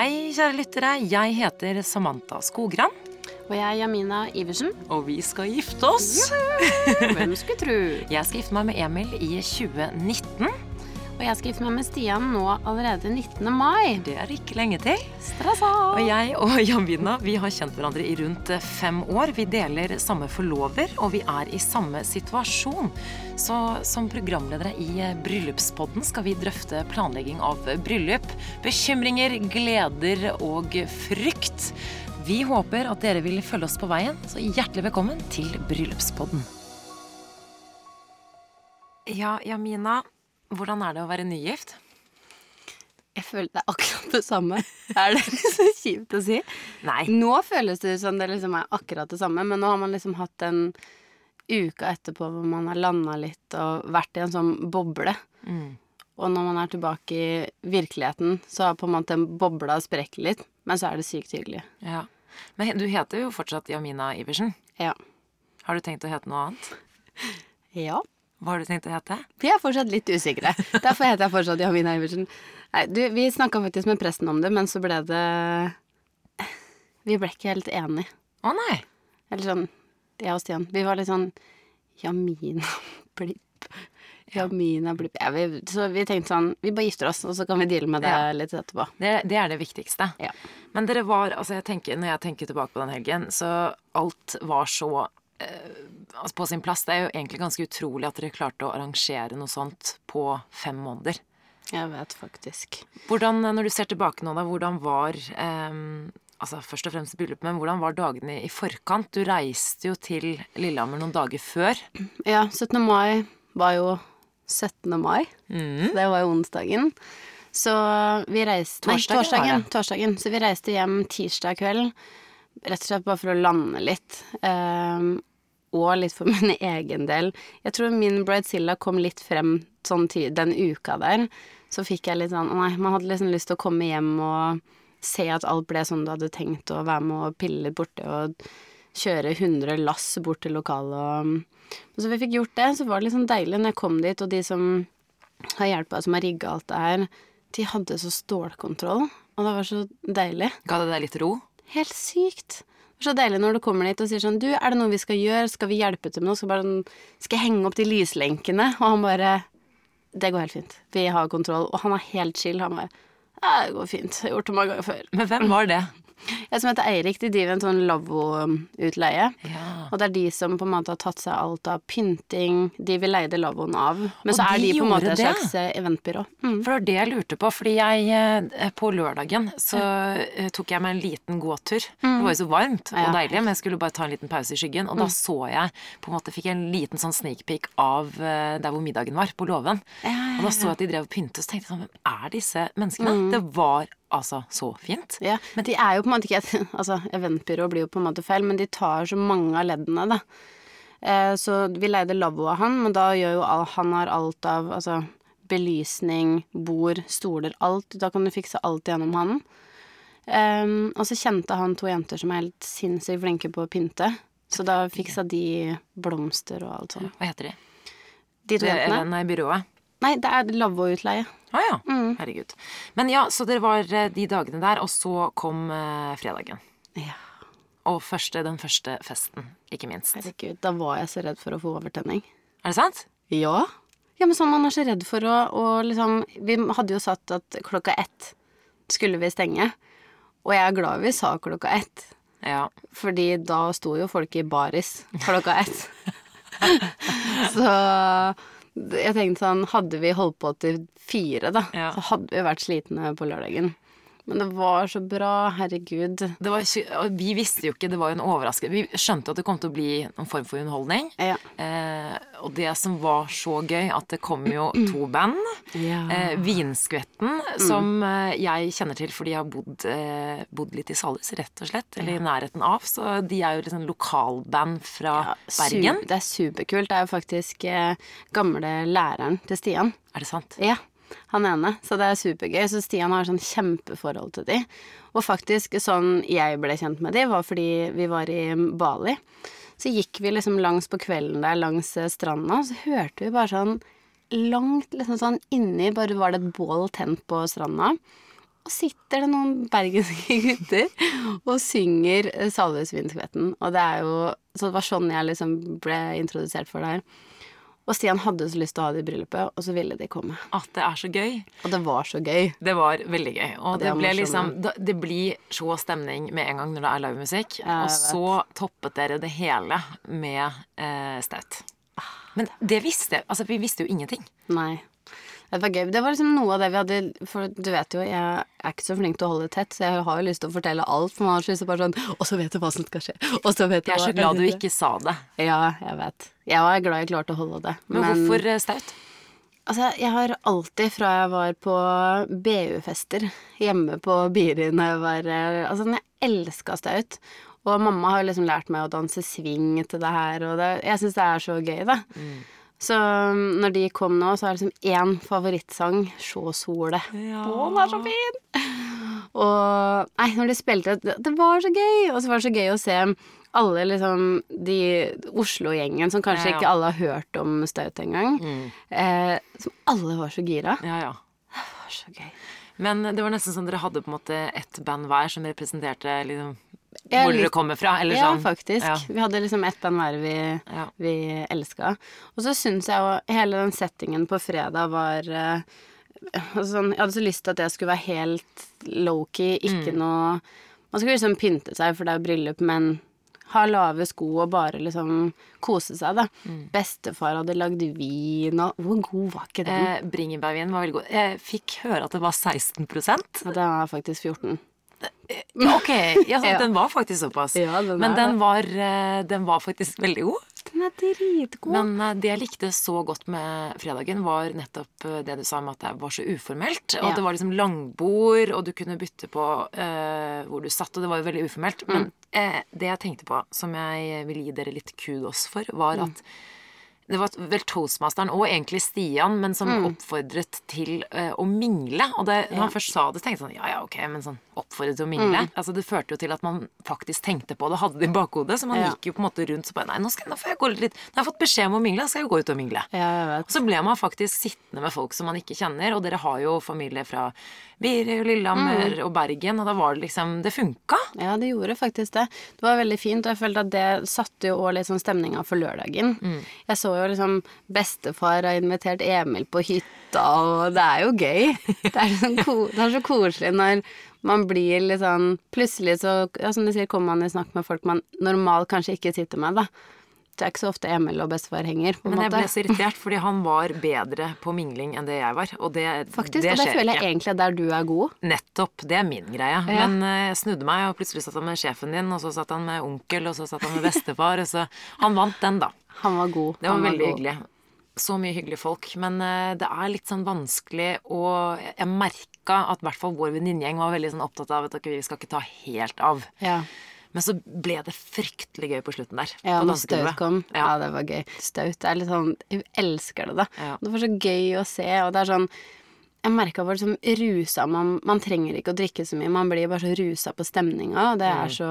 Hei, kjære lyttere. Jeg heter Samantha Skogran. Og jeg er Jamina Iversen. Og vi skal gifte oss. Hvem skulle tro? Jeg skal gifte meg med Emil i 2019. Og jeg skal gifte meg med Stian nå allerede 19. mai. Det er ikke lenge til. Stressa! Og jeg og Jamina vi har kjent hverandre i rundt fem år. Vi deler samme forlover, og vi er i samme situasjon. Så som programledere i Bryllupspodden skal vi drøfte planlegging av bryllup, bekymringer, gleder og frykt. Vi håper at dere vil følge oss på veien, så hjertelig velkommen til Bryllupspodden. Ja, Jamina. Hvordan er det å være nygift? Jeg føler det er akkurat det samme. Er det så kjipt å si? Nei. Nå føles det som det liksom er akkurat det samme, men nå har man liksom hatt den uka etterpå hvor man har landa litt og vært i en sånn boble. Mm. Og når man er tilbake i virkeligheten, så har på en måte den bobla sprekket litt, men så er det sykt hyggelig. Ja. Men du heter jo fortsatt Jamina Iversen. Ja. Har du tenkt å hete noe annet? Ja. Hva har du tenkt å hete? Vi er fortsatt litt usikre. Derfor heter jeg fortsatt Jamina Iversen. Nei, du, vi snakka faktisk med presten om det, men så ble det Vi ble ikke helt enige. Å nei. Eller sånn, jeg og Stian. Vi var litt sånn Jamina Blipp. Jamina Blipp. Ja, vi, så vi tenkte sånn Vi bare gifter oss, og så kan vi deale med det Ja. litt etterpå. Det, det er det viktigste. Ja. Men dere var altså jeg tenker, Når jeg tenker tilbake på den helgen, så alt var så altså på sin plass. Det er jo egentlig ganske utrolig at dere klarte å arrangere noe sånt på fem måneder. Jeg vet faktisk. Hvordan, når du ser tilbake nå, da, hvordan var eh, altså Først og fremst bryllupet, men hvordan var dagene i forkant? Du reiste jo til Lillehammer noen dager før. Ja, 17. mai var jo 17. mai. Mm. Så det var jo onsdagen. Så vi reiste Nei, Torsdagen var torsdagen, torsdagen. Så vi reiste hjem tirsdag kveld. Rett og slett bare for å lande litt. Ehm, og litt for min egen del. Jeg tror min bridezilla kom litt frem sånn den uka der. Så fikk jeg litt sånn Nei, man hadde liksom lyst til å komme hjem og se at alt ble sånn du hadde tenkt, og være med og pille litt borte og kjøre 100 lass bort til lokalet og så vi fikk gjort det, så var det sånn deilig når jeg kom dit, og de som har hjelpa, som har rigga alt det her, de hadde så stålkontroll, og det var så deilig. Ga det deg litt ro? Helt sykt. Det er så deilig når du kommer dit og sier sånn Du, er det noe vi skal gjøre? Skal vi hjelpe til med noe? Skal, bare, sånn, skal jeg henge opp de lyslenkene? Og han bare Det går helt fint. Vi har kontroll. Og han er helt chill. Han bare Ja, det går fint. Jeg har gjort det mange ganger før. Men hvem var det? Jeg som heter Eirik, de driver en sånn lavvo-utleie. Ja. Og det er de som på en måte har tatt seg alt av pynting. De vi leide lavvoen av. Men Og så er de de på en måte et slags eh, eventbyrå. Mm. For det var det jeg lurte på, fordi jeg eh, på lørdagen så eh, tok jeg meg en liten gåtur. Det var jo så varmt og deilig, men jeg skulle bare ta en liten pause i skyggen. Og da så jeg på en måte fikk jeg en liten sånn sneak peek av der hvor middagen var, på låven. Ja, ja, Og da så jeg at de drev og pyntet, så tenkte jeg sånn Hvem er disse menneskene? Det var altså så fint. Ja, men de er jo på en måte ikke Altså, eventbyrå blir jo på en måte feil, men de tar så mange av leddene, da. Eh, så vi leide lavvo av han, men da gjør jo all, han har alt av altså belysning, bord, stoler, alt. Da kan du fikse alt gjennom han. Ehm, og så kjente han to jenter som er helt sinnssykt flinke på å pynte. Så da fiksa de blomster og alt sånt. Hva heter de? De to jentene? nei, byrået. Nei, det er lavvoutleie. Å ah, ja. Herregud. Men ja, så dere var eh, de dagene der, og så kom eh, fredagen. Ja. Og første, den første festen, ikke minst. Herregud, da var jeg så redd for å få overtenning. Er det sant? Ja. Ja, men sånn man er så redd for å, å liksom Vi hadde jo satt at klokka ett skulle vi stenge. Og jeg er glad vi sa klokka ett, Ja. fordi da sto jo folk i baris klokka ett. så jeg tenkte sånn Hadde vi holdt på til fire, da, Ja. så hadde vi vært slitne på lørdagen. Men det var så bra, herregud. Det var, vi visste jo ikke, det var jo en overraskelse. Vi skjønte at det kom til å bli noen form for underholdning. Ja. Eh, og det som var så gøy, at det kom jo to band. Ja. Eh, Vinskvetten, som eh, jeg kjenner til fordi jeg har bodd, eh, bodd litt i Salhus, rett og slett. Eller i nærheten av. Så de er jo liksom lokalband fra Bergen. Det er superkult. Det er jo faktisk eh, gamle læreren til Stian. Er det sant? Ja, han ene. Så det er supergøy. Så Stian har sånn kjempeforhold til de. Og faktisk sånn jeg ble kjent med de, var fordi vi var i Bali. Så gikk vi liksom langs på kvelden der langs eh, stranda, og så hørte vi bare sånn langt liksom sånn inni Bare var det et bål tent på stranda. Og sitter det noen bergenske gutter og synger eh, Salvesvinskvetten. Og det er jo Så det var sånn jeg liksom ble introdusert for det her. Og Stian hadde så lyst til å ha det i bryllupet, og så ville de komme. At det er så gøy. Og det var så gøy. Det var veldig gøy. Og det det, ble liksom Det blir så stemning med en gang når det er livemusikk. Og så toppet dere det hele med eh, Staut. Men det visste Altså, vi visste jo ingenting. Nei. Det var gøy. Det var liksom noe av det vi hadde For du vet jo, jeg er ikke så flink til å holde det tett, så jeg har jo lyst til å fortelle alt. For man har så lyst til bare sånn Og så vet du hva som skal skje. Og så vet du Jeg er så glad du ikke sa det. Ja, jeg vet. Jeg var glad jeg klarte å holde det. Men, hvorfor eh, Staut? Altså, jeg har alltid fra jeg var på BU-fester hjemme på Biri når jeg var eh, Altså, jeg elska staut. Og mamma har liksom lært meg å danse swing til det her, og det, jeg syns det er så gøy, da. Så um, når de kom nå, så er det liksom én favorittsang, 'Sjå sole'. Ja. Å, den er så fin! Og Nei, når de spilte det, var så gøy! Og så var det så gøy å se alle liksom de Oslo-gjengen som kanskje Ja, ja. ikke alle har hørt om Staut engang. Eh, som alle var så gira. Ja, ja. Det var så gøy. Men det var nesten sånn dere hadde på en måte ett band hver som representerte liksom hvor dere kommer fra? Eller ja, sånn. faktisk. Ja. Vi hadde liksom ett band hver vi, Ja. vi elska. Og så syns jeg jo hele den settingen på fredag var eh, altså sånn, Jeg hadde så lyst til at jeg skulle være helt low-key, ikke Mm. noe Man skulle liksom pynte seg, for det er jo bryllup, men ha lave sko og bare liksom kose seg, da. Mm. Bestefar hadde lagd vin, og Hvor god var ikke den? Eh, Bringebærvinen var veldig god. Jeg fikk høre at det var 16 Og den var faktisk 14. Ok, ja, Ja. den var faktisk såpass. Ja, den Men den var, eh, den var faktisk veldig god. Den er dritgod. Men eh, det jeg likte så godt med fredagen, var nettopp eh, det du sa om at det var så uformelt. Og Ja. at det var liksom langbord, og du kunne bytte på uh, hvor du satt, og det var jo veldig uformelt. Mm. Men uh, det jeg tenkte på, som jeg vil gi dere litt kudos for, var Mm. Det var vel toastmasteren og egentlig Stian, men som Mm. oppfordret til uh, å mingle. Og det, når han først sa det, tenkte jeg sånn ja ja, ok, men sånn oppfordret til å mingle. Mm. Altså Det førte jo til at man faktisk tenkte på det, hadde det i bakhodet. Så man Ja. gikk jo på en måte rundt så bare nei, nå, skal, nå får jeg gå litt Nå har jeg fått beskjed om å mingle, da skal jeg jo gå ut og mingle. Ja. Og så ble man faktisk sittende med folk som man ikke kjenner, og dere har jo familie fra Biri og Lillehammer Mm. og Bergen, og da var det liksom Det funka. Ja, det gjorde faktisk det. Det var veldig fint, og jeg følte at det satte jo òg litt sånn stemninga for lørdagen. Jeg så jo liksom bestefar har invitert Emil på hytta, og det er jo gøy. Det er, sånn det er så koselig når man blir litt sånn Plutselig så, ja, som du sier, kommer man i snakk med folk man normalt kanskje ikke sitter med, da. Det er ikke så ofte Emil og bestefar henger, Men jeg ble så irritert, fordi han var bedre på mingling enn det jeg var. Og det, Faktisk, det og det føler jeg ikke. egentlig er der du er god. Nettopp. Det er min greie. Ja. Men eh, jeg snudde meg, og plutselig satt han med sjefen din, og så satt han med onkel, og så satt han med bestefar, og så Han vant den, da. Han var god. Det var var veldig god. hyggelig. Så mye hyggelige folk. Men eh, det er litt sånn vanskelig å Jeg merka at i hvert fall vår venninnegjeng var veldig sånn opptatt av at vi skal ikke ta helt av. Ja. Men så ble det fryktelig gøy på slutten der. Ja, når. Staut kom. Ja. Ja. det var gøy. Staut er litt sånn Jeg elsker det, da. Ja. Det var så gøy å se, og det er sånn Jeg merka hvor liksom rusa man Man trenger ikke å drikke så mye, man blir bare så rusa på stemninga, og det Mm. er så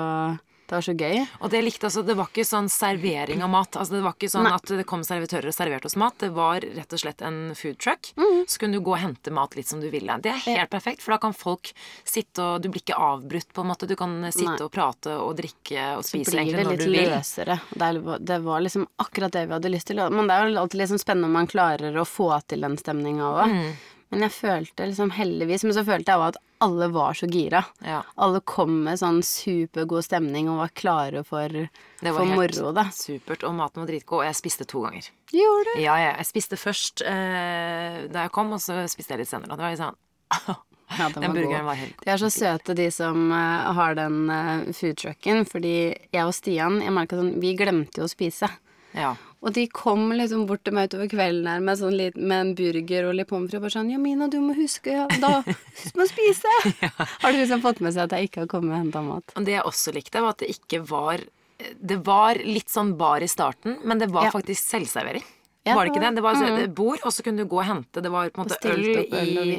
Det var så gøy. Og det likte altså, det var ikke sånn servering av mat. Altså, det var ikke sånn Nei. at det kom servitører og serverte oss mat. Det var rett og slett en food truck. Mm. Så kunne du gå og hente mat litt som du ville. Det er helt perfekt, for da kan folk sitte og Du blir ikke avbrutt, på en måte. Du kan sitte Nei. og prate og drikke og spise egentlig det når litt du vil. løsere. Det, er, det var liksom akkurat det vi hadde lyst til. Men det er jo alltid litt sånn spennende om man klarer å få til den stemninga òg. Mm. Men jeg følte liksom heldigvis Men så følte jeg òg at alle var så gira. Ja. Alle kom med sånn supergod stemning og var klare for, Det var helt moro, da. supert. Og maten var dritgod. Og jeg spiste to ganger. Gjorde du? Ja, ja. Jeg spiste først eh, da jeg kom, og så spiste jeg litt senere. Og det var litt sånn Ja, den Den var burgeren god. var helt De er så søte, de som uh, har den uh, foodtrucken. Fordi jeg og Stian jeg merka sånn, vi glemte jo å spise. Ja. Og de kom liksom bort til meg utover kvelden her med, sånn litt, med en burger og litt pommes frites. Og bare sånn 'Jamina, du må huske ja, da, Husk å spise!' Har du liksom fått med seg at jeg ikke har kommet og henta mat? Og det jeg også likte, var at det ikke var Det var litt sånn bar i starten, men det var Ja. faktisk selvservering. Ja, var det ikke det det? Var altså mm. bord, og så kunne du gå og hente. Det var på en måte øl øl og i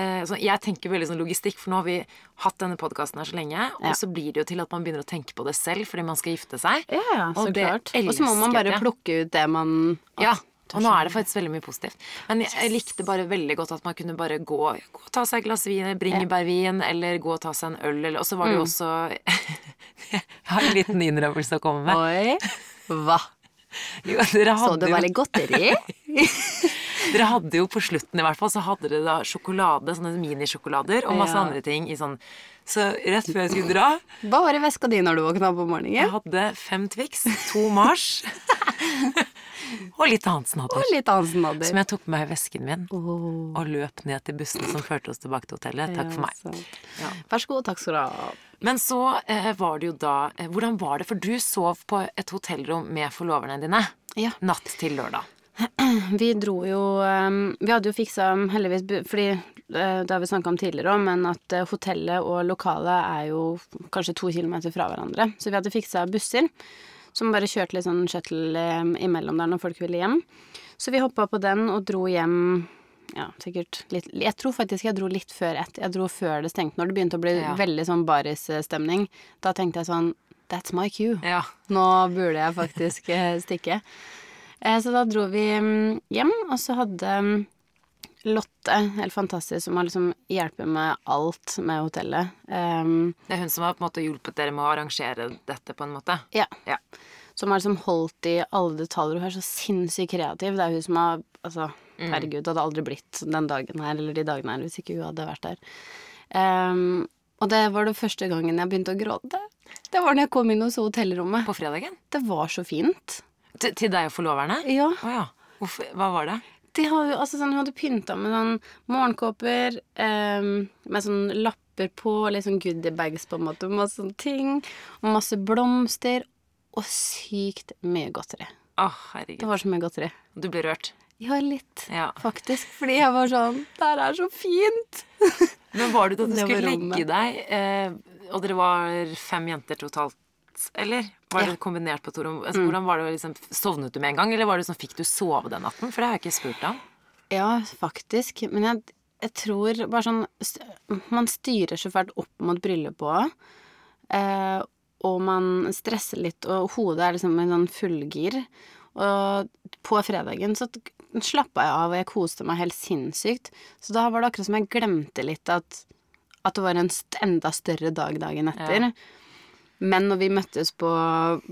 eh, så Jeg tenker veldig sånn logistikk, for nå har vi hatt denne podkasten her så lenge, og så blir det jo til at man begynner å tenke på det selv fordi man skal gifte seg. Ja, ja, så Og det klart. Og så må man bare plukke ut det man Ja. Og nå er det faktisk veldig mye positivt. Men jeg, jeg likte bare veldig godt at man kunne bare gå, gå og ta seg et glass vin, bringebærvin, eller gå og ta seg en øl, eller Og så var det jo også Jeg har en liten innrømmelse å komme med. Oi. Hva? Jo, dere Så hadde det jo var litt godteri? Dere hadde jo på slutten i hvert fall, så hadde dere da sjokolade, sånne minisjokolader, og masse Ja. andre ting i sånn Så rett før jeg skulle dra, Hva var i veska di når du våkna opp om jeg hadde fem Twix, to Mars og litt Og Hansen-hadder. Hansen-hadder. Som jeg tok med meg i vesken min oh. og løp ned til bussen som førte oss tilbake til hotellet. Takk for meg. ja. Vær så god, takk skal du ha. Men så eh, var det jo da eh, Hvordan var det? For du sov på et hotellrom med forloverne dine Ja. natt til lørdag. Vi dro jo um, Vi hadde jo fiksa heldigvis Fordi eh, det har vi snakka om tidligere òg, men at eh, hotellet og lokalet er jo kanskje to kilometer fra hverandre. Så vi hadde fiksa busser som bare kjørte litt sånn shuttle eh, imellom der når folk ville hjem. Så vi hoppa på den og dro hjem ja, sikkert litt Jeg tror faktisk jeg dro litt før ett. Jeg dro før det stengte. Når det begynte å bli Ja. veldig sånn barisstemning, da tenkte jeg sånn That's my cue. Ja. Nå burde jeg faktisk eh, stikke. Eh, Så da dro vi mm, hjem, og så hadde mm, Lotte, helt fantastisk, som har liksom hjulpet med alt med hotellet. Um, Det er hun som har på en måte hjulpet dere med å arrangere dette, på en måte. ja. Ja. Som har liksom holdt i alle detaljer. Hun er så sinnssykt kreativ. Det er hun som har Altså, herregud, det hadde aldri blitt den dagen her eller de dagene her hvis ikke hun hadde vært der. Um, og det var det første gangen jeg begynte å gråte. Det var når jeg kom inn og så hotellrommet. På fredagen? Det var så fint. Til, til deg og forloverne? Ja. Oh, ja. Hvorfor, hva var det? De har jo, altså sånn, hun hadde pynta med sånn morgenkåper, um, med sånn lapper på, litt sånn goodiebags på en måte, masse sånne ting, og masse blomster, og sykt mye godteri. Å, Det var så mye godteri. Du ble rørt. Ja, litt, Ja. faktisk, fordi jeg var sånn Det her er så fint! Men var det da du skulle legge deg, eh, og dere var fem jenter totalt, eller? Var Ja. Mm. det kombinert på to rom? Altså, Hvordan var det liksom, Sovnet du med en gang, eller var det sånn, fikk du sove den natten? For det har jeg ikke spurt om. Ja, faktisk. Men jeg, jeg tror bare sånn Man styrer så fælt opp mot bryllupet òg. Eh, og man stresser litt, og hodet er liksom i sånn fullgir. Og på fredagen så slappa jeg av, og jeg koste meg helt sinnssykt. Så da var det akkurat som jeg glemte litt at, at det var en enda større dag dagen etter. Men når vi møttes på,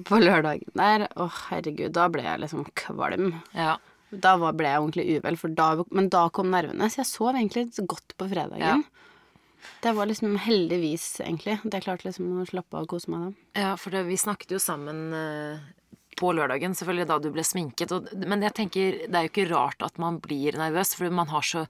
på lørdagen der, å herregud, da ble jeg liksom kvalm. Ja. Da var, ble jeg ordentlig uvel, da, men da kom nervene. Så jeg sov egentlig godt på fredagen. Det var liksom heldigvis, egentlig, at jeg klarte liksom å slappe av og kose meg da. Ja, for det, vi snakket jo sammen eh, på lørdagen, selvfølgelig da du ble sminket. Og, men jeg tenker, det er jo ikke rart at man blir nervøs, for man har så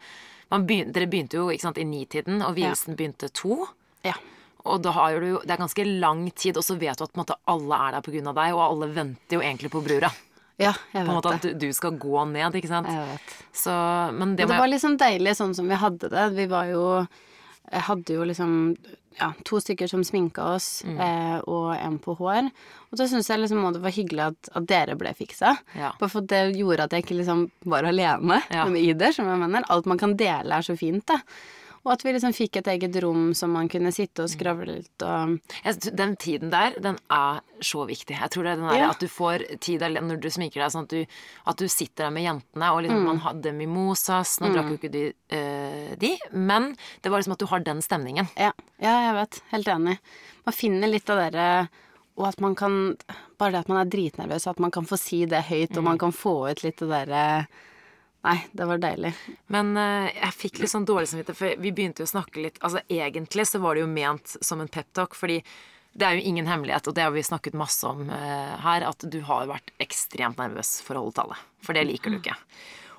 man begynte, Dere begynte jo sant, i nitiden, og vielsen begynte to. Ja. Og da har du Det er ganske lang tid, og så vet du at måte alle er der av deg, og alle venter jo egentlig på brura. Ja, jeg vet På en måte at du, du skal gå ned, ikke sant. Jeg vet. Så Men det Men det var liksom deilig sånn som vi hadde det. Vi var jo Jeg hadde jo liksom ja, to stykker som sminka oss, Mm. eh, og en på hår. Og da syns jeg liksom det var hyggelig at, at dere ble fiksa. Ja. Bare for det gjorde at jeg ikke liksom var alene Ja. i det, som jeg mener. Alt man kan dele, er så fint, da. Og at vi liksom fikk et eget rom som man kunne sitte og skravle litt og Den tiden der, den er så viktig. Jeg tror det er den der Ja. at du får tid når du sminker deg, sånn at du, at du sitter der med jentene, og liksom Mm. man hadde mimosas Nå drakk jo ikke de, øh, de, men det var liksom at du har den stemningen. Ja, ja, jeg vet. Helt enig. Man finner litt av dere Og at man kan Bare det at man er dritnervøs, at man kan få si det høyt, og man kan få ut litt av dere Nei, det var deilig. Men uh, jeg fikk litt sånn dårlig samvittighet, for vi begynte jo å snakke litt Altså egentlig så var det jo ment som en peptalk, fordi det er jo ingen hemmelighet, og det har vi snakket masse om uh, her, at du har vært ekstremt nervøs for å holde tallet. For det liker du ikke.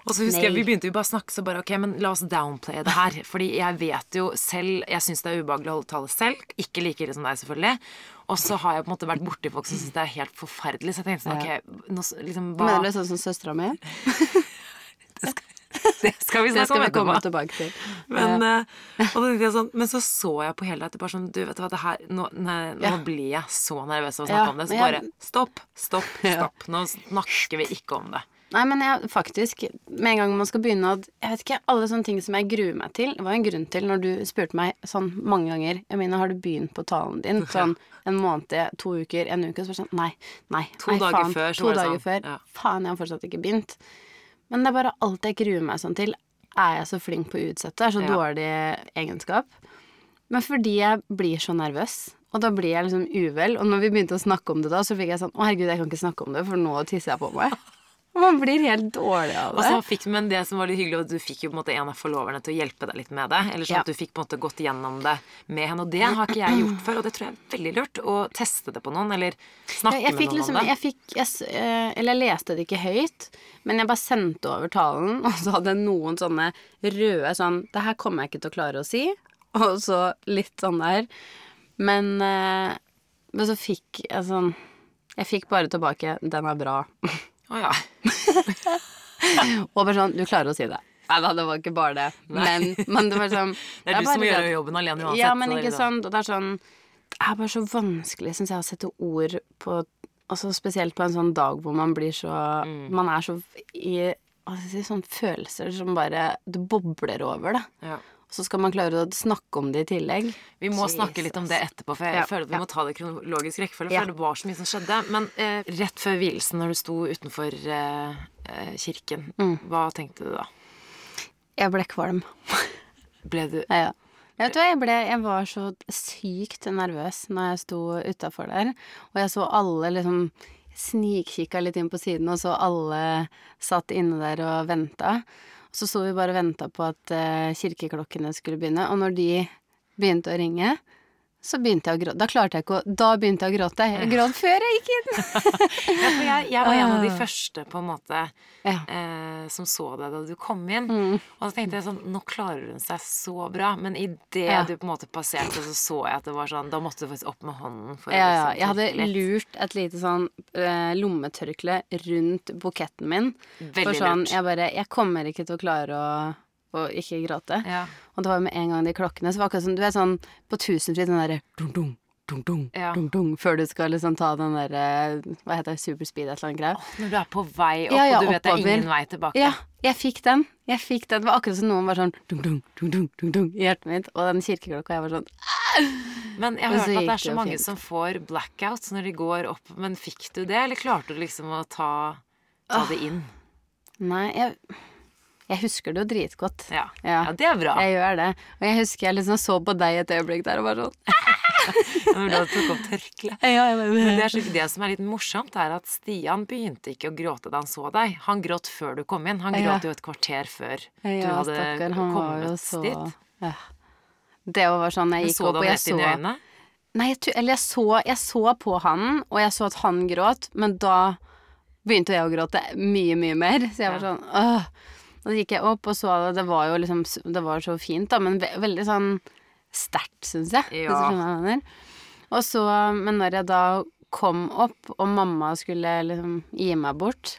Og så husker jeg, Vi begynte jo bare å snakke, så bare ok, men la oss downplaye det her. Fordi jeg vet jo selv Jeg syns det er ubehagelig å holde tallet selv. Ikke like ille som deg, selvfølgelig. Og så har jeg på en måte vært borti folk som syns det er helt forferdelig. Så jeg tenkte sånn, ok, nå, liksom, hva Mener du sånn som søstera mi? Det skal vi snakke om etterpå. tilbake til. Men, uh, og sånn, men så så jeg på hele dette bare sånn Du, vet du hva, det her Nå, nei, nå Ja. blir jeg så nervøs av å Ja, snakke om det. Så bare stopp, stopp, Ja. stopp. Nå snakker vi ikke om det. Nei, men jeg, faktisk, med en gang man skal begynne å Jeg vet ikke, alle sånne ting som jeg gruer meg til Det var en grunn til når du spurte meg sånn mange ganger Jeg mener, har du begynt på talen din? Sånn en måned, to uker, en uke Så var det sånn, nei, nei To nei, dager faen, før, så To dager sånn, før ja. Faen, jeg har fortsatt ikke begynt Men det er bare alt jeg gruer meg sånn til, er jeg så flink på å utsette. Er så Ja. dårlig egenskap. Men fordi jeg blir så nervøs, og da blir jeg liksom uvel. Og når vi begynte å snakke om det da, så fikk jeg sånn Å, herregud, jeg kan ikke snakke om det, for nå tisser jeg på meg. Og man blir helt dårlig av Og det. så fikk, men det som var litt hyggelig, at du fikk jo på en måte en av forloverne til å hjelpe deg litt med det. Eller sånn Ja. at du fikk på en måte gått gjennom det med henne. Og det har ikke jeg gjort før, og det tror jeg er veldig lurt. Å teste det på noen, eller snakke Ja, med noen liksom, om det. jeg fikk, jeg, eh, eller jeg leste det ikke høyt, men jeg bare sendte over talen, og så hadde jeg noen sånne røde sånn Det her kommer jeg ikke til å klare å si. Og så litt sånn der. Men, eh, men så fikk jeg sånn Jeg fikk bare tilbake 'den er bra'. Å ja. Og bare sånn 'du klarer å si det'. Nei da, det var ikke bare det. Men, men det var sånn Det er du som må det- gjøre jobben alene uansett. Ja, men det er ikke sant. Og det er sånn Det er bare så vanskelig, syns jeg, å sette ord på Altså spesielt på en sånn dag hvor man blir så Mm. Man er så i hva skal jeg si, sånn følelser som bare Det bobler over, det. Ja. Så skal man klare å snakke om det i tillegg. Vi må Jesus. snakke litt om det etterpå, for jeg Ja, føler at vi ja. må ta det i kronologisk rekkefølge. Ja. For det var så mye som skjedde. Men eh, rett før vielsen, når du sto utenfor eh, eh, kirken, Mm. hva tenkte du da? Jeg ble kvalm. Ble du Ja, ja. Jeg jeg, ble, jeg var så sykt nervøs når jeg sto utafor der, og jeg så alle liksom Snikkikka litt inn på siden, og så alle satt inne der og venta. Så sto vi bare og venta på at eh, kirkeklokkene skulle begynne, og når de begynte å ringe, så begynte jeg å gråte. Da klarte jeg ikke å Da begynte jeg å gråte. Jeg gråt før jeg gikk inn. Ja, for jeg, jeg var en av de Ah. første, på en måte, Ja. eh, som så deg da du kom inn. Mm. Og så tenkte jeg sånn Nå klarer hun seg så bra. Men idet Ja. du på en måte passerte, så så jeg at det var sånn Da måtte du faktisk opp med hånden. For Ja, ja. liksom Jeg hadde lurt et lite sånn eh, lommetørkle rundt buketten min. Veldig for sånn, lurt. jeg bare Jeg kommer ikke til å klare å, å ikke gråte. Ja. Og det var jo med en gang de klokkene, så var det akkurat som du er sånn på tusenfryd, den derre dung, dung, dung, Ja. dung, dung, før du skal liksom ta den derre Hva heter det, superspeed, et eller annet greie. Når du er på vei opp, Ja, og du vet det er ingen vei tilbake. Ja, jeg fikk den. Jeg fikk den. Det var akkurat som noen var sånn dung, dung, dung, dung, dung, dung i hjertet mitt, og den kirkeklokka, jeg var sånn Men jeg har hørt at det er så mange fint. som får blackout når de går opp. Men fikk du det, eller klarte du liksom å ta, ta det inn? Nei, jeg, jeg husker det jo dritgodt. Ja. Ja. ja, det er bra. Jeg gjør det. Og jeg husker jeg liksom så på deg et øyeblikk der og bare sånn Når du tok opp tørkleet. ja, Men det, så, det som er litt morsomt, er at Stian begynte ikke å gråte da han så deg. Han gråt før du kom inn. Han gråt jo et kvarter før du hadde stakker, kommet så dit. ja. Det var sånn jeg gikk så opp, og jeg så Så du jeg rett inn i øynene? Nei, jeg, eller jeg så, jeg så på han, og jeg så at han gråt, men da begynte jeg å gråte mye, mye mer. Så jeg var sånn åh. Og så gikk jeg opp og så det. Det var jo liksom Det var så fint, da, men ve veldig sånn sterkt, syns jeg. Ja. jeg. Og så, men når jeg da kom opp, og mamma skulle liksom gi meg bort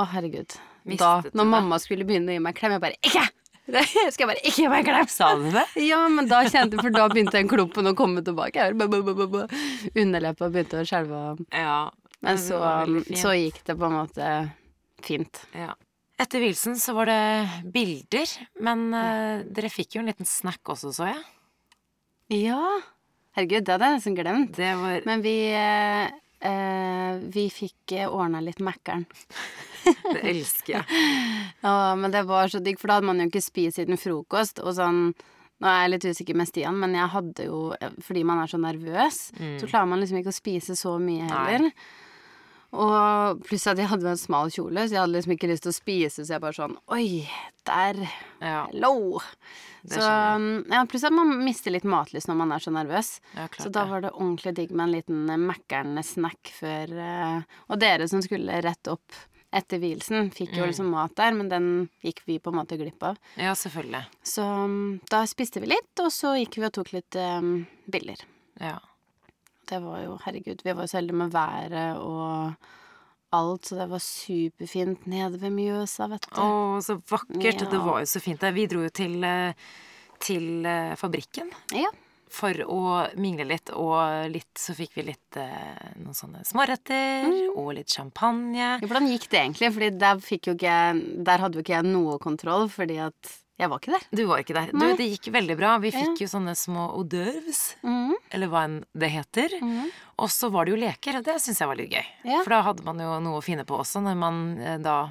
Å, herregud. Da, Mistet da, når mamma skulle begynne å gi meg klem, jeg bare Ikke! Jeg skal bare ikke gi meg en klem! Sa du det? Ja, men da kjente For da begynte den klumpen å komme tilbake. Jeg bare, Underleppa begynte å skjelve. Ja. Men så, så gikk det på en måte fint. Ja. Etter vielsen så var det bilder, men eh, dere fikk jo en liten snack også, så jeg. Ja. Herregud, det hadde jeg nesten glemt. Det var Men vi eh, eh, Vi fikk eh, ordna litt Mækkern. Det elsker jeg. Ja, men det var så digg, for da hadde man jo ikke spist siden frokost. Og sånn Nå er jeg litt usikker med Stian, men jeg hadde jo Fordi man er så nervøs, så klarer man liksom ikke å spise så mye heller. Og pluss at jeg hadde en smal kjole, så jeg hadde liksom ikke lyst til å spise, så jeg bare sånn Oi, der. Ja, Hello. Så ja, pluss at man mister litt matlyst når man er så nervøs. ja Så da var det ordentlig digg med en liten eh, Mækkern-snack før eh, Og dere som skulle rett opp etter vielsen, fikk Mm. jo liksom mat der, men den gikk vi på en måte glipp av. Ja, selvfølgelig. Så mm, da spiste vi litt, og så gikk vi og tok litt um, biller. Ja. Det var jo, herregud, vi var jo så heldige med været og alt, så det var superfint nede ved Mjøsa, vet du. Å, så vakkert. Ja. Det var jo så fint der. Vi dro jo til, eh, til eh, fabrikken Ja. for å mingle litt, og litt så fikk vi litt eh, noen sånne småretter Mm. og litt champagne. Ja, Hvordan gikk det egentlig? Fordi der jo ikke Der hadde jo ikke jeg noe kontroll, fordi at jeg var ikke der. Du var ikke der. Du, det gikk veldig bra. Vi fikk jo sånne små hors d'oeuvres, Mhm. eller hva enn det heter. Mm. Og så var det jo leker, og det syns jeg var litt gøy. Ja. For da hadde man jo noe å finne på også, når man eh, da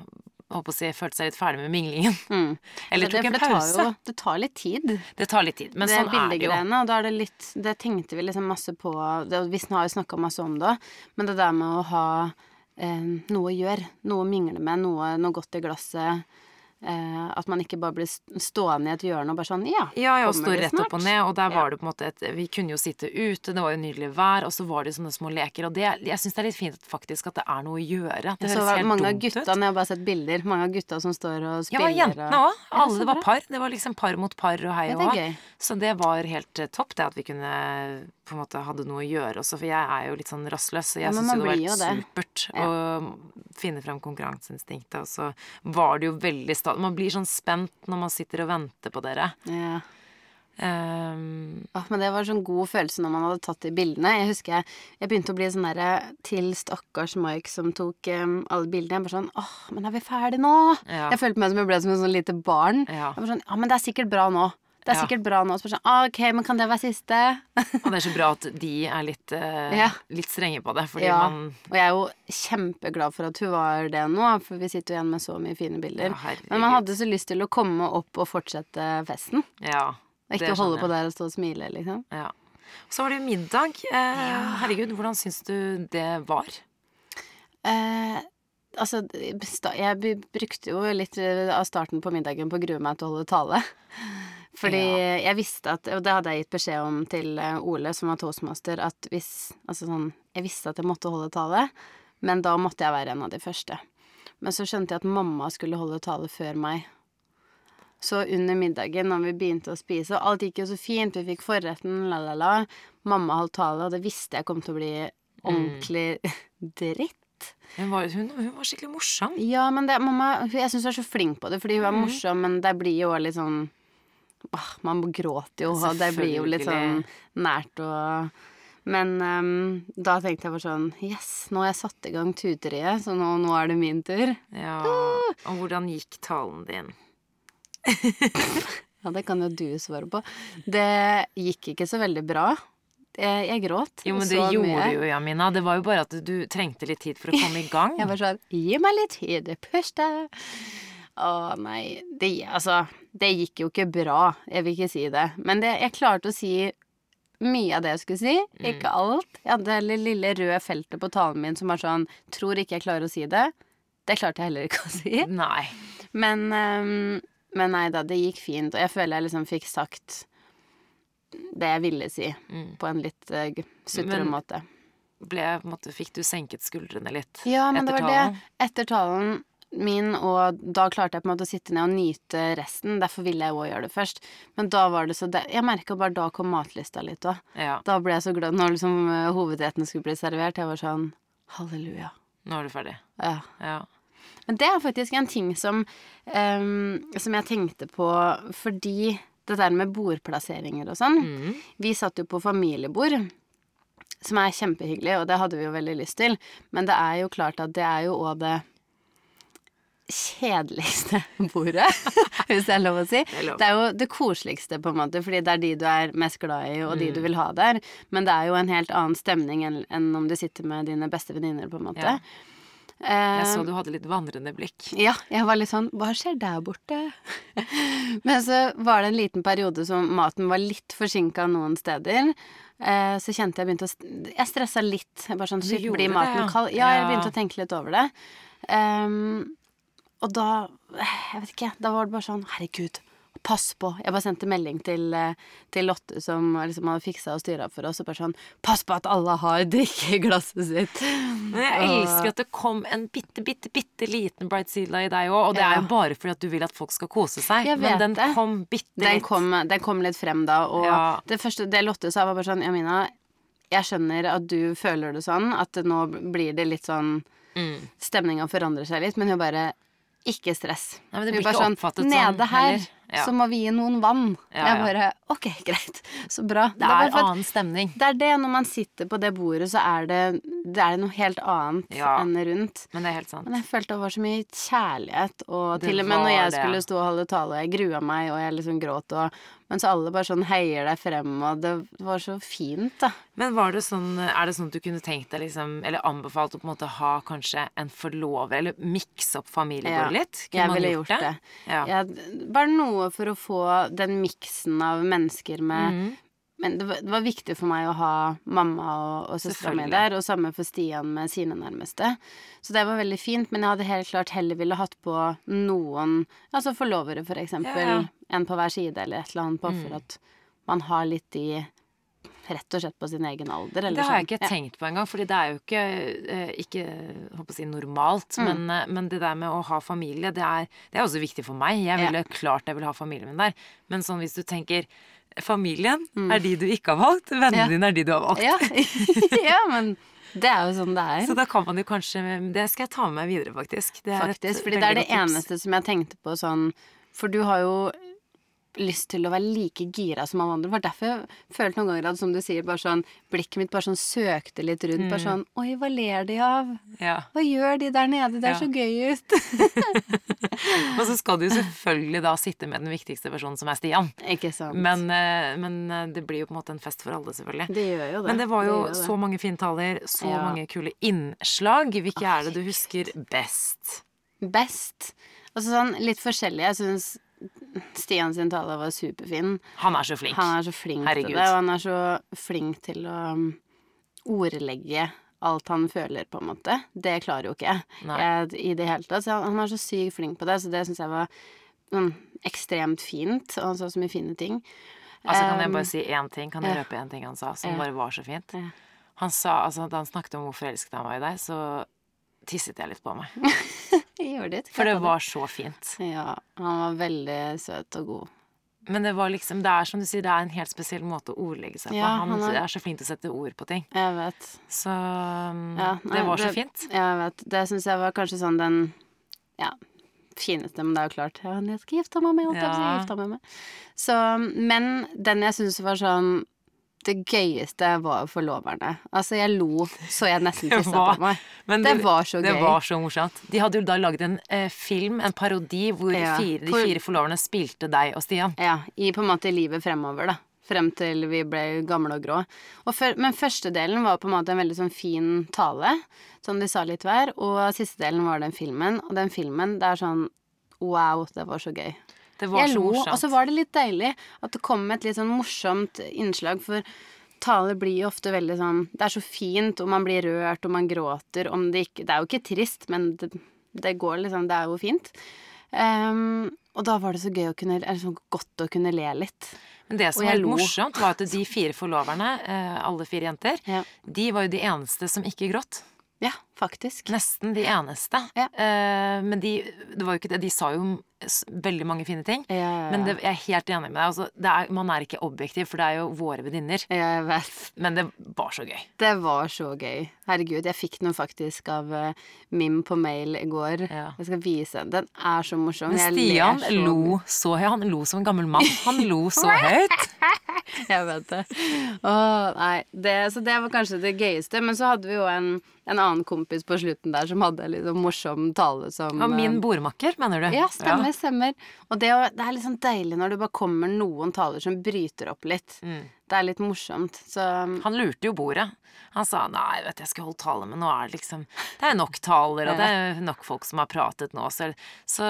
håper å si, følte seg litt ferdig med minglingen. Mm. Eller Så det, tok en for det tar pause. jo det tar litt tid. Det tar litt tid, men det sånn er det jo. og da er det litt Det tenkte vi liksom masse på det, Vi har jo snakka masse om det men det der med å ha eh, noe å gjøre, noe å mingle med, noe, noe godt i glasset eh, At man ikke bare blir stående i et hjørne og bare sånn Ja, Ja, ja, og stå rett opp og ned, og der Ja. var det på en måte et Vi kunne jo sitte ute, det var jo nydelig vær, og så var det sånne små leker, og det Jeg syns det er litt fint faktisk at det er noe å gjøre. Det så høres var helt mange av dumt gutta, ut. når jeg har bare sett bilder, mange av gutta som står og Ja, spiller jentene òg. Alle det var par. Det var liksom par mot par og hei og hå. Så det var helt eh, topp, det at vi kunne på en måte hadde noe å gjøre også, for jeg er jo litt sånn rastløs, så jeg ja, syns det var helt supert Ja. å finne frem konkurranseinstinktet, og så var det jo veldig sta... Man blir sånn spent når man sitter og venter på dere. Ja. Um, Åh, men det var sånn god følelse når man hadde tatt de bildene. Jeg husker jeg, jeg begynte å bli sånn derre til stakkars Mike som tok um, alle bildene. Jeg bare sånn åh, men er vi ferdig nå? Ja. Jeg følte meg som jeg ble som et sånn lite barn. Ja. Jeg var sånn, ja, men det er sikkert bra nå. Det er Ja. sikkert bra nå. å spørre sånn, ah, ok, men kan det være siste? og det er så bra at de er litt, eh, Ja. litt strenge på det, fordi ja. man Og jeg er jo kjempeglad for at hun var det nå, for vi sitter jo igjen med så mye fine bilder. Men man hadde så lyst til å komme opp og fortsette festen. Ja. Og ikke holde på der og stå og smile, liksom. Ja. Så var det jo middag. Eh, Herregud, hvordan syns du det var? Eh, altså, jeg brukte jo litt av starten på middagen på å grue meg til å holde tale. Fordi jeg visste at, og det hadde jeg gitt beskjed om til eh, Ole, som var toastmaster, at hvis Altså sånn Jeg visste at jeg måtte holde tale, men da måtte jeg være en av de første. Men så skjønte jeg at mamma skulle holde tale før meg. Så under middagen, når vi begynte å spise, og alt gikk jo så fint, vi fikk forretten, la, la, la. Mamma holdt tale, og det visste jeg kom til å bli ordentlig dritt. Hun var, hun, hun var skikkelig morsom. Ja, men det, mamma Jeg syns hun er så flink på det, fordi hun er Mhm. morsom, men det blir jo litt sånn ah, Man gråter jo, og det blir jo litt sånn nært og Men um, da tenkte jeg bare sånn Yes, nå har jeg satt i gang tuteriet, så nå, nå er det min tur. Ja. Og hvordan gikk talen din? Ja, det kan jo du svare på. Det gikk ikke så veldig bra. Jeg, jeg gråt. Jo, men det gjorde mye. du jo, Jamina. Det var jo bare at du trengte litt tid for å komme i gang. Jeg var sånn Gi meg litt tid, pust deg. Å nei. Det, altså, det gikk jo ikke bra. Jeg vil ikke si det. Men det, jeg klarte å si mye av det jeg skulle si. Ikke alt. Jeg hadde det lille røde feltet på talen min som var sånn Tror ikke jeg klarer å si det. Det klarte jeg heller ikke å si. Nei. Men, um, men nei da, det gikk fint. Og jeg føler jeg liksom fikk sagt det jeg ville si, Mm. på en litt uh, sutrete måte. Ble, måtte, fikk du senket skuldrene litt Ja, men det var talen? det. Etter talen min, og da klarte jeg på en måte å sitte ned og nyte resten. Derfor ville jeg òg gjøre det først. Men da var det så de Jeg merka bare da kom matlista litt òg. Ja. Da ble jeg så glad når liksom eh, hovedretten skulle bli servert. Jeg var sånn Halleluja. Nå er du ferdig. Ja. Ja. Men det er faktisk en ting som um, Som jeg tenkte på fordi det der med bordplasseringer og sånn Mm. Vi satt jo på familiebord, som er kjempehyggelig, og det hadde vi jo veldig lyst til. Men det er jo klart at det er jo òg det kjedeligste bordet, hvis det er lov å si. er lov. Det er jo det koseligste, på en måte, fordi det er de du er mest glad i, og de Mm. du vil ha der. Men det er jo en helt annen stemning enn, enn om du sitter med dine beste venninner, på en måte. Ja. Jeg Eh, så du hadde litt vandrende blikk. ja, jeg var litt sånn Hva skjer der borte? Men så var det en liten periode som maten var litt forsinka noen steder. Eh, så kjente jeg begynte å Jeg stressa litt. Bare sånn Shit, blir det, maten ja. kald? Ja, jeg begynte å tenke litt over det. Ehm, og da Jeg vet ikke. Da var det bare sånn Herregud, pass på. Jeg bare sendte melding til, eh, til Lotte, som liksom hadde fiksa og styra for oss, og bare sånn Pass på at alle har drikke i glasset sitt. Men jeg elsker at det kom en bitte, bitte, bitte liten Bridezilla i deg òg, og det Ja. er jo bare fordi at du vil at folk skal kose seg. Men den det. kom bitte Den litt. kom, den kom litt frem da, og Ja. det første det Lotte sa, var bare sånn Jamina, jeg skjønner at du føler det sånn, at nå blir det litt sånn Mm. Stemninga forandrer seg litt, men hun bare Ikke stress. Nei, men det blir ikke sånn, oppfattet sånn Nede her. Ja. så må vi gi noen vann. Ja, Jeg bare Ok, greit. Så bra. Det det er for annen stemning. det er det, når man sitter på det bordet, så er det, det er noe helt annet Ja. enn rundt. Men det er helt sant. Men jeg følte det var så mye kjærlighet, og Det til og med når jeg skulle stå og holde tale, og jeg grua meg, og jeg liksom gråt, og mens alle bare sånn heier deg frem, og det var så fint, da. Men var det sånn, er det sånn at du kunne tenkt deg liksom, eller anbefalt å på en måte ha kanskje en forlover, eller mikse opp familiebordet Ja, litt? Kunne Jeg man ville gjort gjort det. Ja. Jeg, bare noe for å få den miksen av mennesker med Mhm. Men det var, det var viktig for meg å ha mamma og, og søstera mi der, og samme for Stian med sine nærmeste. Så det var veldig fint, men jeg hadde helt klart heller ville hatt på noen, altså forlovere for eksempel, Ja, ja. enn på hver side eller et eller annet, bare Mm. for at man har litt de Rett og slett på sin egen alder, eller Det har jeg sånn. ikke tenkt på engang, fordi det er jo ikke, eh, ikke håper å si normalt, Mm. men, eh, men det der med å ha familie, det er, det er også viktig for meg. Jeg Ja. ville klart jeg ville ha familien min der. Men sånn hvis du tenker Familien Mm. er de du ikke har valgt, vennene Ja. dine er de du har valgt. Ja. ja, men det er jo sånn det er. Så da kan man jo kanskje Det skal jeg ta med meg videre, faktisk. Det et Faktisk, fordi det er det tips. eneste som jeg tenkte på sånn For du har jo lyst til å være like gira som alle andre. Det var derfor jeg følte noen ganger at som du sier, bare sånn Blikket mitt bare sånn søkte litt rundt. Bare sånn Oi, hva ler de av? Ja. Hva gjør de der nede? Det er Ja. så gøy ut. Og så skal du jo selvfølgelig da sitte med den viktigste personen, som er Stian. Ikke sant? Men, eh, men eh, det blir jo på en måte en fest for alle, selvfølgelig. det gjør jo det. Men det var jo gjør det. så mange fine taler, så Ja. mange kule innslag. Hvilke er det du husker best? Best. Altså sånn litt forskjellig. Jeg syns Stian sin tale var superfin. Han er så flink. Han er så flink Herregud. til det, og han er så flink til å um, ordlegge alt han føler, på en måte. Det klarer jo ikke jeg jeg i det hele tatt. Så han, han er så sykt flink på det, så det syns jeg var mm, ekstremt fint. Og han sa så mye fine ting. Altså Kan jeg Um, bare si én ting? Kan jeg røpe én ting han sa, som bare var så fint? Han sa, altså Da han snakket om hvor forelsket han var i deg, så tisset jeg litt på meg. Det. For det var så fint. Ja, han var veldig søt og god. Men det var liksom, det er som du sier, det er en helt spesiell måte å ordlegge seg på. Ja, Han, han er- er så flink til å sette ord på ting. Jeg vet. Så ja, nei, det var var så fint. Jeg vet. Det syns jeg var kanskje sånn den ja, fineste, men det er jo klart ja, Jeg skal gifte meg med Ja. gifte meg med. Så, men den jeg syns var sånn det gøyeste var forloverne. Altså, jeg lo så jeg nesten Det tissa på meg. Men Det var så gøy. Det var så morsomt. De hadde jo da laget en eh, film, en parodi, hvor Ja, fire, de fire forloverne spilte deg og Stian. Ja, i på en måte livet fremover, da. Frem til vi ble gamle og grå. Og for, men første delen var på en måte en veldig sånn fin tale, som de sa litt hver. Og siste delen var den filmen. Og den filmen, det er sånn Wow, det var så gøy. Det var Jeg så lo, morsomt. og så var det litt deilig at det kom et litt sånn morsomt innslag, for taler blir jo ofte veldig sånn Det er så fint, og man blir rørt, og man gråter om det ikke Det er jo ikke trist, men det, det går liksom Det er jo fint. Um, og da var det så gøy å kunne Eller så godt å kunne le litt. Men det som var litt morsomt, var at de fire forloverne, eh, alle fire jenter, Ja, de var jo de eneste som ikke gråt. ja faktisk. Nesten de eneste. Ja. Uh, men de, det var jo ikke det. De sa jo veldig mange fine ting. Ja, ja. Men det, jeg er helt enig med deg. Altså, det er, man er ikke objektiv, for det er jo våre venninner. Men det var så gøy. Det var så gøy. Herregud, jeg fikk den faktisk av uh, Mim på mail i går. Jeg skal vise. Den Den er så morsom. Men Stian så lo så høyt. Han lo som en gammel mann. Han lo så høyt. Jeg vet det. Åh, nei. Det, så det var kanskje det gøyeste. Men så hadde vi jo en, en annen kompis på slutten der som hadde en sånn morsom tale som Og min eh, bordmakker, mener du? Ja, stemmer, stemmer. Og det, det er sånn deilig når det bare kommer noen taler som bryter opp litt. Mm. Det er litt morsomt. Så Han lurte jo bordet. Han sa nei, vet du, jeg skal holde tale, men nå er det liksom Det er nok taler, og det er nok folk som har pratet nå. Så, så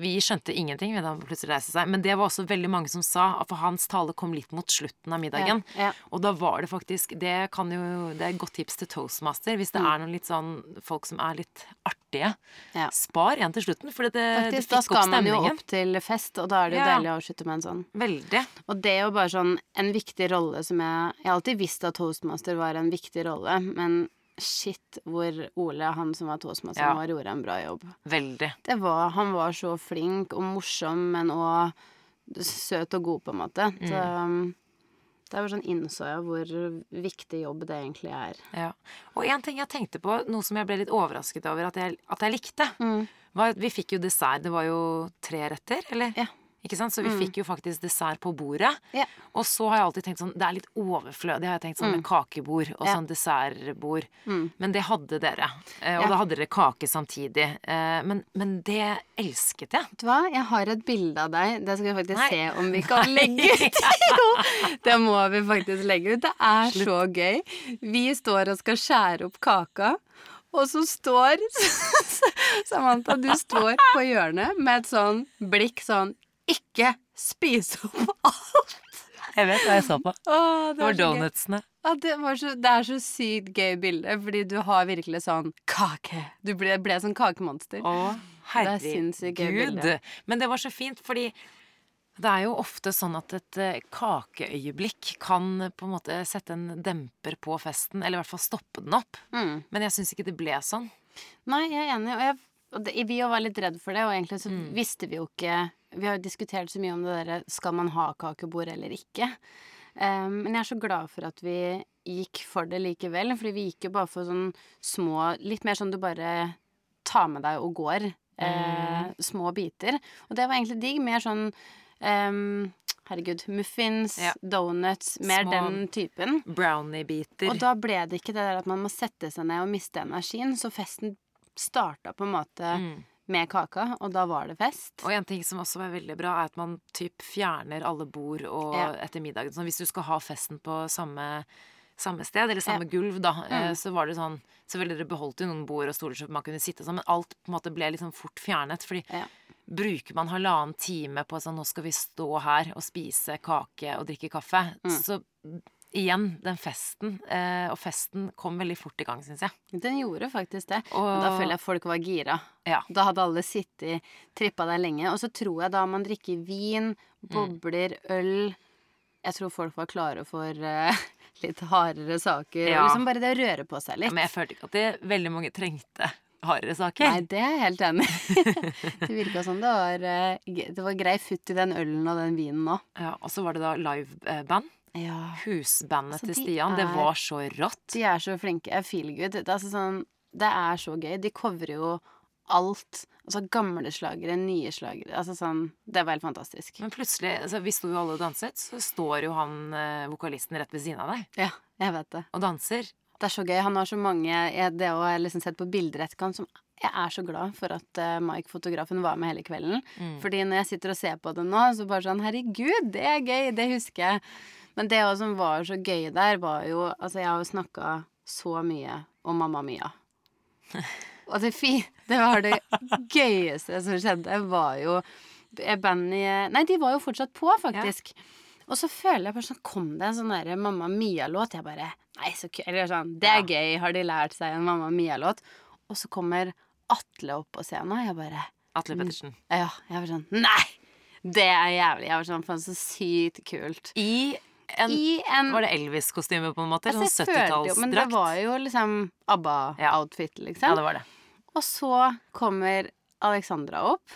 vi skjønte ingenting da han plutselig reiste seg. Men det var også veldig mange som sa for hans tale kom litt mot slutten av middagen. Ja, ja. Og da var det faktisk Det kan jo Det er et godt tips til toastmaster hvis det er noen litt sånn folk som er litt artige. Mm. Ja. Spar en til slutten, for det, det faktisk, da fikk opp skal man jo opp til fest, og da er det jo Ja. deilig å avslutte med en sånn. Veldig. Og det er jo bare sånn en viktig rolle som jeg Jeg har alltid visst at toastmaster var en viktig rolle, men shit hvor Ole, han som var toastmaster, Ja. var, gjorde en bra jobb. Veldig. Det var, han var så flink og morsom, men òg søt og god, på en måte. Så um, det var sånn innså jeg hvor viktig jobb det egentlig er. Ja. Og en ting jeg tenkte på, noe som jeg ble litt overrasket over at jeg, at jeg likte, Mm. var at vi fikk jo dessert. Det var jo tre retter, eller? Ja. Ikke sant? Så vi fikk jo faktisk dessert på bordet. Yeah. Og så har jeg alltid tenkt sånn Det er litt overflødig, har jeg tenkt sånn med kakebord og yeah. sånn dessertbord. Men det hadde dere. Eh, og Ja. da hadde dere kake samtidig. Eh, men, men det elsket jeg. Vet du hva, jeg har et bilde av deg. Det skal vi faktisk Nei. se om vi kan legge ut. jo, det må vi faktisk legge ut. Det er så gøy. Vi står og skal skjære opp kaka. Og så står Samantha, du står på hjørnet med et sånn blikk sånn Ikke spise opp alt! Jeg vet hva jeg så på. Åh, det, Det var donutsene. Ja, det, var så, det er så sykt gøy bilde, fordi du har virkelig sånn kake. Du ble, ble sånn kakemonster. Å, er herregud. Men det var så fint, fordi det er jo ofte sånn at et eh, kakeøyeblikk kan på en måte sette en demper på festen, eller i hvert fall stoppe den opp. Mm. Men jeg syns ikke det ble sånn. Nei, jeg er enig. Og, jeg, og det, vi var litt redd for det, og egentlig så Mm. visste vi jo ikke Vi har jo diskutert så mye om det derre skal man ha kakebord eller ikke. Um, men jeg er så glad for at vi gikk for det likevel, fordi vi gikk jo bare for sånn små Litt mer sånn du bare tar med deg og går. Eh, små biter. Og det var egentlig digg. Mer sånn um, Herregud. Muffins, Ja. donuts. Mer Små- den typen. Brownie-biter. Og da ble det ikke det der at man må sette seg ned og miste energien, så festen starta på en måte Mm. Med kaka, og da var det fest. Og en ting som også var veldig bra, er at man typ fjerner alle bord og Ja. etter middagen. Så hvis du skal ha festen på samme, samme sted, eller samme gulv, da, eh, Mm. så var det sånn Selvfølgelig dere beholdt jo noen bord og stoler så man kunne sitte sånn, men alt på en måte ble liksom fort fjernet. Fordi Ja. bruker man halvannen time på sånn nå skal vi stå her og spise kake og drikke kaffe, Mm. så igjen, den festen, eh, og festen kom veldig fort i gang, syns jeg. Den gjorde faktisk det. Og- da føler jeg folk var gira. Ja. Da hadde alle sittet, trippa der lenge. Og så tror jeg da man drikker vin, bobler, øl Jeg tror folk var klare for eh, litt hardere saker. Ja. Liksom bare det å røre på seg litt. Ja, Men jeg følte ikke at det veldig mange trengte hardere saker. Nei, det er jeg helt enig i. det virka som det var, eh, det var grei futt i den ølen og den vinen nå. Ja, og så var det da liveband. Ja. Husbandet Altså, til de Stian. Det er- var så rått. De er så flinke. Jeg feel good. Det er, altså sånn, det er så gøy. De covrer jo alt. Altså gamle slagere, nye slagere. Altså sånn Det var helt fantastisk. Men plutselig, altså, vi sto jo alle og danset, så står jo han eh, vokalisten rett ved siden av deg Ja, jeg vet det. og danser. Det er så gøy. Han har så mange jeg, Det har jeg liksom sett på bilder etterkant som Jeg er så glad for at uh, Mike, fotografen, var med hele kvelden. Mm. Fordi når jeg sitter og ser på det nå, så bare sånn Herregud, det er gøy! Det husker jeg. Men det som var så gøy der, var jo Altså, jeg har jo snakka så mye om Mamma Mia. Og det, fi, det var det gøyeste som skjedde, var jo bandet Nei, de var jo fortsatt på, faktisk. Og så føler jeg bare sånn Kom det en sånn der Mamma Mia-låt? Jeg bare Nei, så kult. Eller sånn Det er gøy. Har de lært seg en Mamma Mia-låt? Og så kommer Atle opp på scenen, og jeg bare Atle Pettersen. Ja. Jeg var sånn Nei! Det er jævlig. Jeg var sånn Faen, så sykt kult. I en I en Var det Elvis-kostyme, på en måte? Altså, sånn jeg følte jo- Men det var jo liksom ABBA-outfit, liksom. Ja, det var det. Og så kommer Alexandra opp.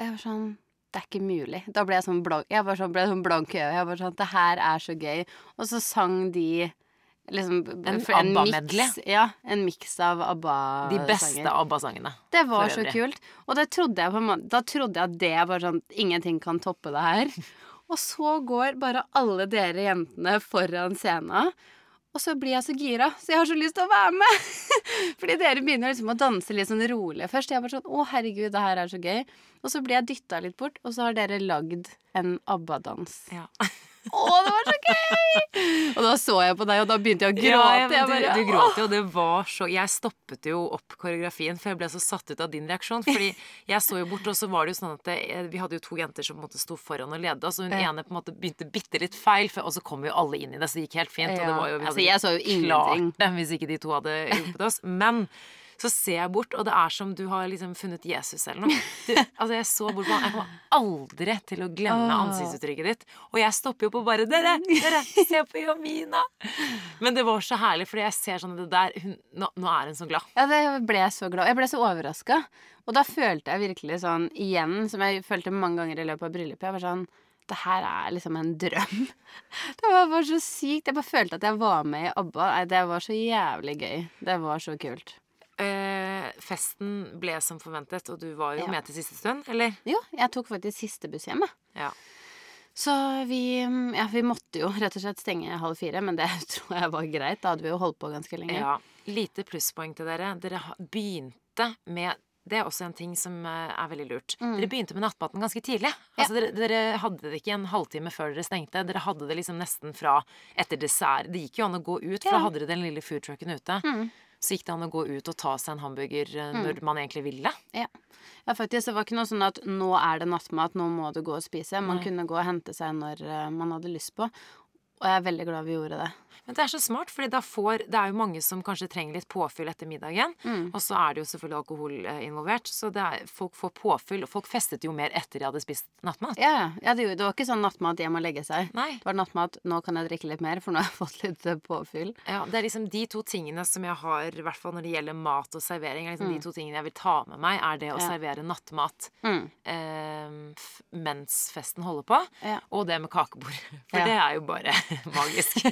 Og jeg var sånn Det er ikke mulig. Da ble jeg sånn blank Jeg var sånn, ble sånn blank i øyet. Jeg var sånn Det her er så gøy. Og så sang de liksom En en ABBA-medley. Ja, en miks av ABBA-sanger. De beste ABBA-sangene. Det var så kult. Og det trodde jeg på en måte Da trodde jeg at det var sånn Ingenting kan toppe det her. Og så går bare alle dere jentene foran scenen. Og så blir jeg så gira, så jeg har så lyst til å være med. Fordi dere begynner liksom å danse litt sånn rolig først. Jeg er bare sånn Å, herregud, det her er så gøy. Og så blir jeg dytta litt bort, og så har dere lagd en ABBA-dans. Ja. Å, det var så gøy! Og da så jeg på deg, og da begynte jeg å gråte. ja, du, bare, du gråt jo, og det var så Jeg stoppet jo opp koreografien, for jeg ble så satt ut av din reaksjon. Fordi jeg så jo bort, og så var det jo sånn at det, vi hadde jo to jenter som på en måte sto foran og leda, så hun Ja. ene på en måte begynte bitte litt feil, for, og så kom jo alle inn i det, så det gikk helt fint. Og det var jo, Altså, jeg så jo ingenting. klart det hvis ikke de to hadde hjulpet oss. Men så ser jeg bort, og det er som du har liksom funnet Jesus eller noe. Du, altså Jeg så bort på han. Jeg kommer aldri til å glemme ansiktsuttrykket ditt. Og jeg stopper jo på bare Dere! Dere! Se på Jamina! Men det var så herlig, fordi jeg ser sånn at det der hun, nå, nå er hun så glad. Ja, det ble jeg så glad. Jeg ble så overraska. Og da følte jeg virkelig sånn igjen, som jeg følte mange ganger i løpet av bryllupet. Jeg var sånn Det her er liksom en drøm. Det var bare så sykt. Jeg bare følte at jeg var med i ABBA. Nei, det var så jævlig gøy. Det var så kult. Eh, festen ble som forventet, og du var jo Ja. med til siste stund, eller? Jo, jeg tok faktisk siste buss hjem, jeg. Ja. Så vi Ja, vi måtte jo rett og slett stenge halv fire, men det tror jeg var greit. Da hadde vi jo holdt på ganske lenge. ja. Lite plusspoeng til dere. Dere begynte med det er også en ting som eh, er veldig lurt. Dere begynte med nattmaten ganske tidlig. Altså, dere, dere hadde det ikke en halvtime før dere stengte. Dere hadde det liksom nesten fra etter dessert. Det gikk jo an å gå ut, for Ja. da hadde dere den lille foodtrucken ute. Så gikk det an å gå ut og ta seg en hamburger eh, når man egentlig ville. Ja. ja, faktisk. Det var ikke noe sånn at nå er det nattmat, nå må du gå og spise. Man Nei. kunne gå og hente seg når eh, man hadde lyst på. Og jeg er veldig glad vi gjorde det. Men det er så smart, for Det er jo mange som kanskje trenger litt påfyll etter middagen. Og så er det jo selvfølgelig alkohol eh, involvert, så det er, folk får påfyll. Og folk festet jo mer etter de hadde spist nattmat. Ja, ja. det, det var ikke sånn nattmat hjem og legge seg. Nei. Det var nattmat nå kan jeg drikke litt mer, for nå har jeg fått litt eh, påfyll. Ja, det er liksom de to tingene som jeg har, i hvert fall når det gjelder mat og servering, er liksom de to tingene jeg vil ta med meg, er det å Ja. servere nattmat Mm. eh, mens festen holder på, Ja. og det med kakebord. For det er jo bare magisk.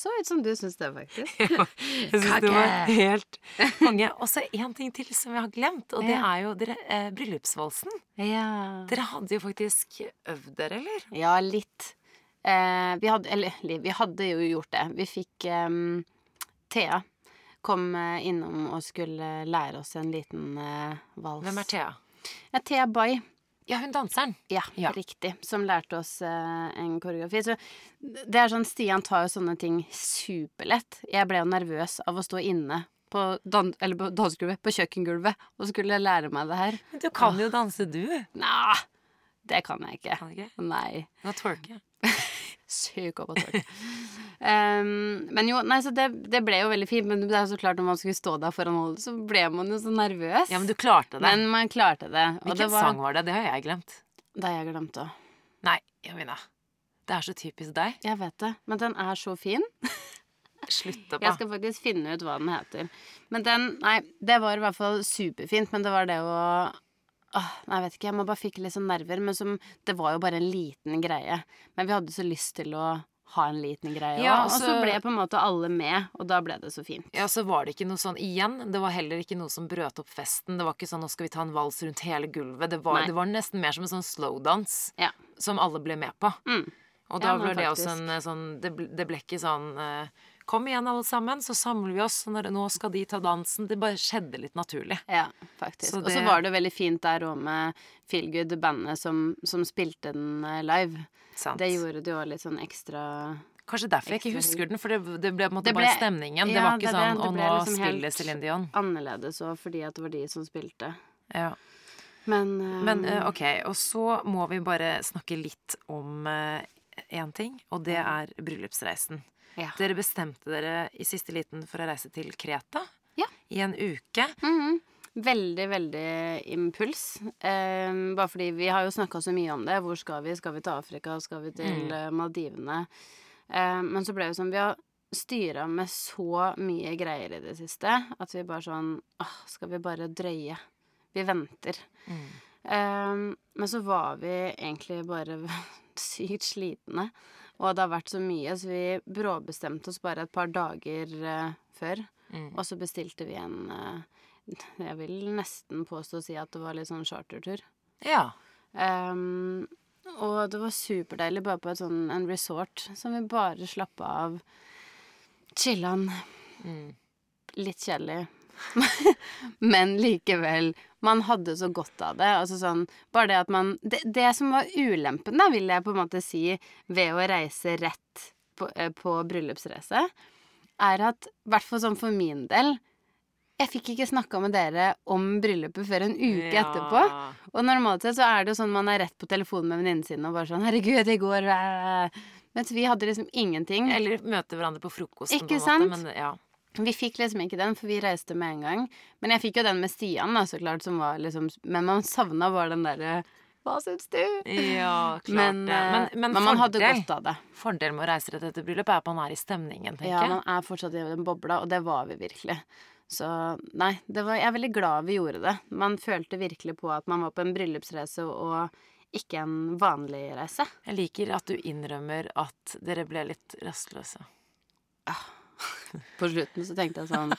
Så ut som du syns det, faktisk. Jeg syns det var helt konge. Og så en ting til som jeg har glemt, og det Ja. er jo dere, eh, bryllupsvalsen. Ja. Dere hadde jo faktisk øvd dere, eller? Ja, litt. Eh, vi hadde Eller vi hadde jo gjort det. Vi fikk eh, Thea kom eh, innom og skulle lære oss en liten eh, vals. Hvem er Thea? Ja, Thea Bay. Ja, hun danseren. Ja, Ja. riktig. Som lærte oss uh, en koreografi. Så det er sånn Stian tar jo sånne ting superlett. Jeg ble jo nervøs av å stå inne på, dan eller på dansegulvet, på kjøkkengulvet, og skulle lære meg det her. Men du kan jo danse, du. Nei, det kan jeg ikke. Kan du ikke? Nei. Nå twerke. Syk opp um, men jo, nei, så det, det ble jo veldig fint, men det er jo så klart når man skulle stå der foran holdet, så ble man jo så nervøs. Ja, men du klarte det. Men man klarte det. Hvilken det var sang var det? Det har jeg glemt. Det har jeg glemt òg. Nei, Jamina. Det er så typisk deg. Jeg vet det, men den er så fin. Slutt opp, Jeg skal faktisk finne ut hva den heter. Men den Nei, det var i hvert fall superfint, men det var det å Åh, jeg vet ikke, jeg må bare fikk litt sånn nerver, men som Det var jo bare en liten greie. Men vi hadde så lyst til å ha en liten greie. Ja, Og så altså- ble på en måte alle med, og da ble det så fint. Ja, så var det ikke noe sånn igjen. Det var heller ikke noe som brøt opp festen. Det var ikke sånn 'nå skal vi ta en vals rundt hele gulvet'. Det var, det var nesten mer som en sånn slowdance Ja. som alle ble med på. Mm. Og da Ja, ble det også en eh, sånn det ble, det ble ikke sånn eh, Kom igjen, alle sammen, så samler vi oss, når, nå skal de ta dansen. Det bare skjedde litt naturlig. Ja, faktisk. Og så det- var det veldig fint der òg med Feelgood, bandet som, som spilte den eh, live. Sant? Det gjorde det jo litt sånn ekstra Kanskje derfor jeg ikke husker den, for det, det ble Det bare stemningen. stemningen. det var ikke det ble- sånn 'Å, nå liksom spiller Céline Dion'. annerledes òg, fordi at det var de som spilte. Ja. Men, um... Men eh, ok, og så må vi bare snakke litt om én ting, og det er bryllupsreisen. Ja. Dere bestemte dere i siste liten for å reise til Kreta Ja. i en uke. Mhm. Veldig, veldig impuls. Eh, bare fordi vi har jo snakka så mye om det. Hvor skal vi? Skal vi til Afrika? Skal vi til Mm. eh, Maldivene? Eh, men så ble det sånn Vi har styra med så mye greier i det siste at vi bare sånn Åh, skal vi bare drøye? Vi venter. Mm. Eh, men så var vi egentlig bare sykt slitne. Og det har vært så mye, så vi bråbestemte oss bare et par dager uh, før. Mm. Og så bestilte vi en uh, Jeg vil nesten påstå å si at det var litt sånn chartertur. Ja. Um, og det var superdeilig bare på et sånn, en resort som vi bare slappa av. Chillan. Mm. Litt kjedelig. Men likevel. Man hadde så godt av det. Altså sånn Bare det at man Det, det som var ulempen, da, vil jeg på en måte si, ved å reise rett på, eh, på bryllupsreise, er at i hvert fall sånn for min del jeg fikk ikke snakka med dere om bryllupet før en uke Ja. etterpå. Og normalt sett så er det jo sånn man er rett på telefonen med venninnen sin og bare sånn 'Herregud, i går. Mens vi hadde liksom ingenting. Eller møte hverandre på frokosten, Ikke på en sant? måte. Men ja. Vi fikk liksom ikke den, for vi reiste med en gang. Men jeg fikk jo den med Stian, da, så klart, som var liksom Men man savna bare den derre Hva syns du? Ja, klart Men, det. Men, Men, men, man hadde godt av det. fordel med å reise rett etter bryllupet er at man er i stemningen, tenker jeg. Ja, man er fortsatt i den bobla, og det var vi virkelig. Så nei, det var, jeg er veldig glad vi gjorde det. Man følte virkelig på at man var på en bryllupsreise og ikke en vanlig reise. Jeg liker at du innrømmer at dere ble litt rastløse. På slutten så tenkte jeg sånn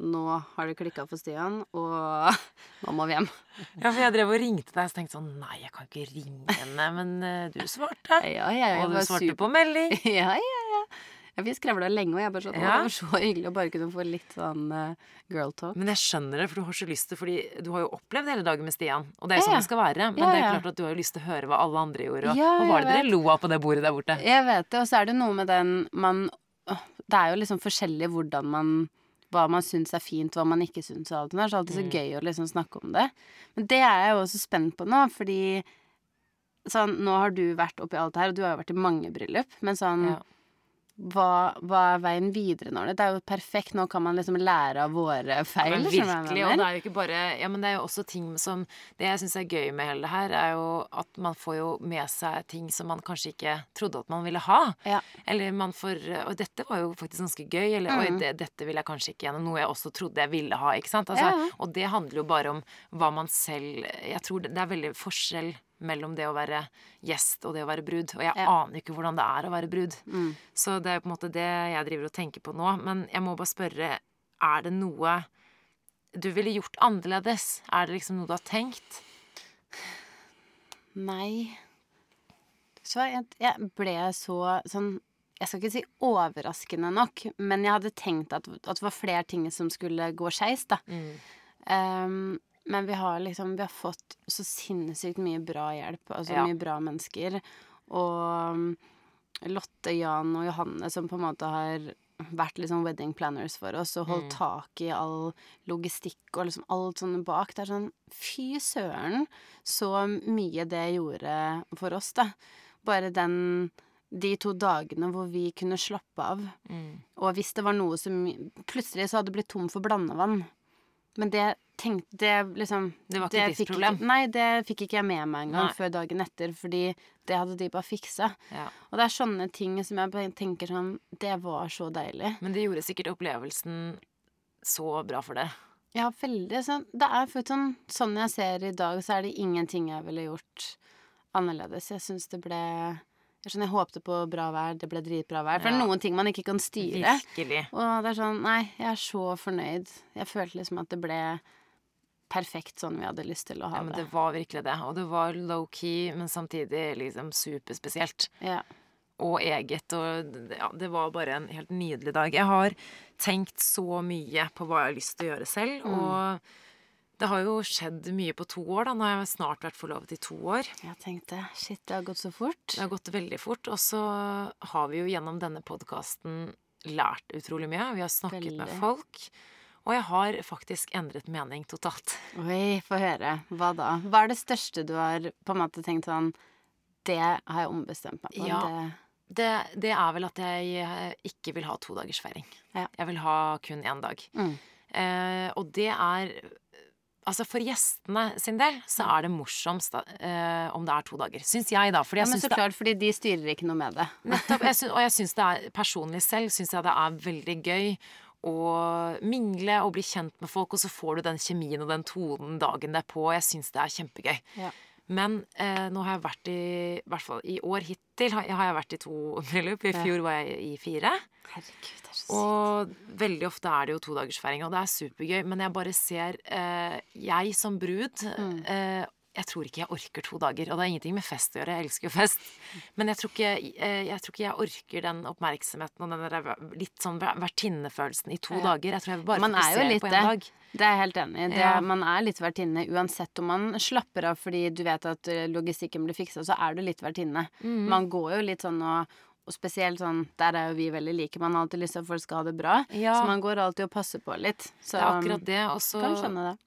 nå har det klikka for Stian, og nå må vi hjem. Ja, for jeg drev og ringte deg og tenkte sånn Nei, jeg kan ikke ringe henne. Men uh, du svarte. Ja, ja, og du svarte super- på melding. Ja, ja, ja. ja vi skravla lenge, og jeg bare sånn Ja. det var så hyggelig å bare kunne få litt sånn uh, girl talk. Men jeg skjønner det, for du har så lyst til Fordi du har jo opplevd hele dagen med Stian. Og det er jo sånn det skal være. Men det er klart at du har jo lyst til å høre hva alle andre gjorde. Og hva var det dere lo av på det bordet der borte? Jeg vet det, og så er det noe med den man Det er jo liksom forskjellig hvordan man hva man syns er fint, hva man ikke syns. og alt det der, Så det er alltid så gøy å liksom snakke om det. Men det er jeg jo også spent på nå, fordi sånn, Nå har du vært oppi alt det her, og du har jo vært i mange bryllup, men sånn Ja. Hva, hva er veien videre nå? Det er jo perfekt. Nå kan man liksom lære av våre feil. Ja, Men virkelig, og det er jo ikke bare Ja, men det er jo også ting som Det jeg syns er gøy med hele det her, er jo at man får jo med seg ting som man kanskje ikke trodde at man ville ha. Ja. Eller man får Og dette var jo faktisk ganske gøy. Eller oi, Mm. det, dette vil jeg kanskje ikke gjennom. Noe jeg også trodde jeg ville ha. Ikke sant? Altså, ja. Og det handler jo bare om hva man selv Jeg tror det det er veldig forskjell mellom det å være gjest og det å være brud. Og jeg Ja. aner ikke hvordan det er å være brud. Mm. Så det er på en måte det jeg driver og tenker på nå. Men jeg må bare spørre, er det noe du ville gjort annerledes? Er det liksom noe du har tenkt? Nei Så jeg, jeg ble så sånn Jeg skal ikke si overraskende nok, men jeg hadde tenkt at, at det var flere ting som skulle gå skeis, da. Ehm, men vi har liksom Vi har fått så sinnssykt mye bra hjelp, altså Ja. mye bra mennesker. Og Lotte, Jan og Johanne som på en måte har vært liksom wedding planners for oss og holdt tak i all logistikk og liksom alt sånn bak. Det er sånn Fy søren, så mye det gjorde for oss, da. Bare den de to dagene hvor vi kunne slappe av. Og hvis det var noe som Plutselig så hadde det blitt tom for blandevann. Men det tenkte Det liksom Det var ikke ditt fikk problem? Nei, det fikk ikke jeg med meg engang Nei. før dagen etter, fordi det hadde de bare fiksa. Ja. Og det er sånne ting som jeg bare tenker sånn Det var så deilig. Men det gjorde sikkert opplevelsen så bra for deg. Ja, veldig. Sånn, det er sånn, sånn jeg ser i dag, så er det ingenting jeg ville gjort annerledes. Jeg syns det ble jeg, skjønner, jeg håpte på bra vær, det ble dritbra vær. For det er noen ting man ikke kan styre. Virkelig. Og det er sånn, nei, jeg er så fornøyd. Jeg følte liksom at det ble perfekt sånn vi hadde lyst til å ha Ja, men det. det var virkelig det. Og det var low-key, men samtidig liksom superspesielt. Ja. og eget. Og ja, det var bare en helt nydelig dag. Jeg har tenkt så mye på hva jeg har lyst til å gjøre selv. Og det har jo skjedd mye på to år, da. Nå har jeg snart vært forlovet i to år. Jeg tenkte shit, det har gått så fort. Det har gått veldig fort. Og så har vi jo gjennom denne podkasten lært utrolig mye. Vi har snakket med folk. Og jeg har faktisk endret mening totalt. Oi, få høre. Hva da? Hva er det største du har på en måte tenkt sånn Det har jeg ombestemt meg på. Ja. Det, Det, er vel at jeg ikke vil ha todagersfeiring. Ja. Jeg vil ha kun én dag. Mm. Eh, og det er Altså for gjestene sin del så er det morsomst da, eh, om det er to dager. Syns jeg, da. Fordi ja, men så klart, fordi de styrer ikke noe med det. Nettopp. Jeg synes, og jeg syns det er personlig selv syns jeg det er veldig gøy å mingle og bli kjent med folk, og så får du den kjemien og den tonen dagen det er på. Jeg syns det er kjempegøy. Ja. Men eh, nå har jeg vært i I hvert fall i år hittil har, har jeg vært i to bryllup. I fjor var jeg i fire. Herregud, det er så sykt. Og veldig ofte er det jo todagersfeiring, og det er supergøy. Men jeg bare ser eh, Jeg som brud Mm. eh, Jeg tror ikke jeg orker to dager. Og det har ingenting med fest å gjøre, jeg elsker jo fest. Men jeg tror ikke, eh, jeg, tror ikke jeg orker den oppmerksomheten og den der litt sånn ver- vertinnefølelsen i to Ja. dager. Jeg tror jeg vil bare Man er jo fokusere litt på det. én dag. Det er jeg helt enig i. Det, Ja. Man er litt vertinne uansett om man slapper av fordi du vet at eh, logistikken blir fiksa, så er du litt vertinne. Mm. Man går jo litt sånn og og spesielt sånn, der er jo vi veldig like. Man har alltid lyst til at folk skal ha det bra. Ja. Så man går alltid og passer på litt. Så Det er akkurat det. Og så kan skjønne det.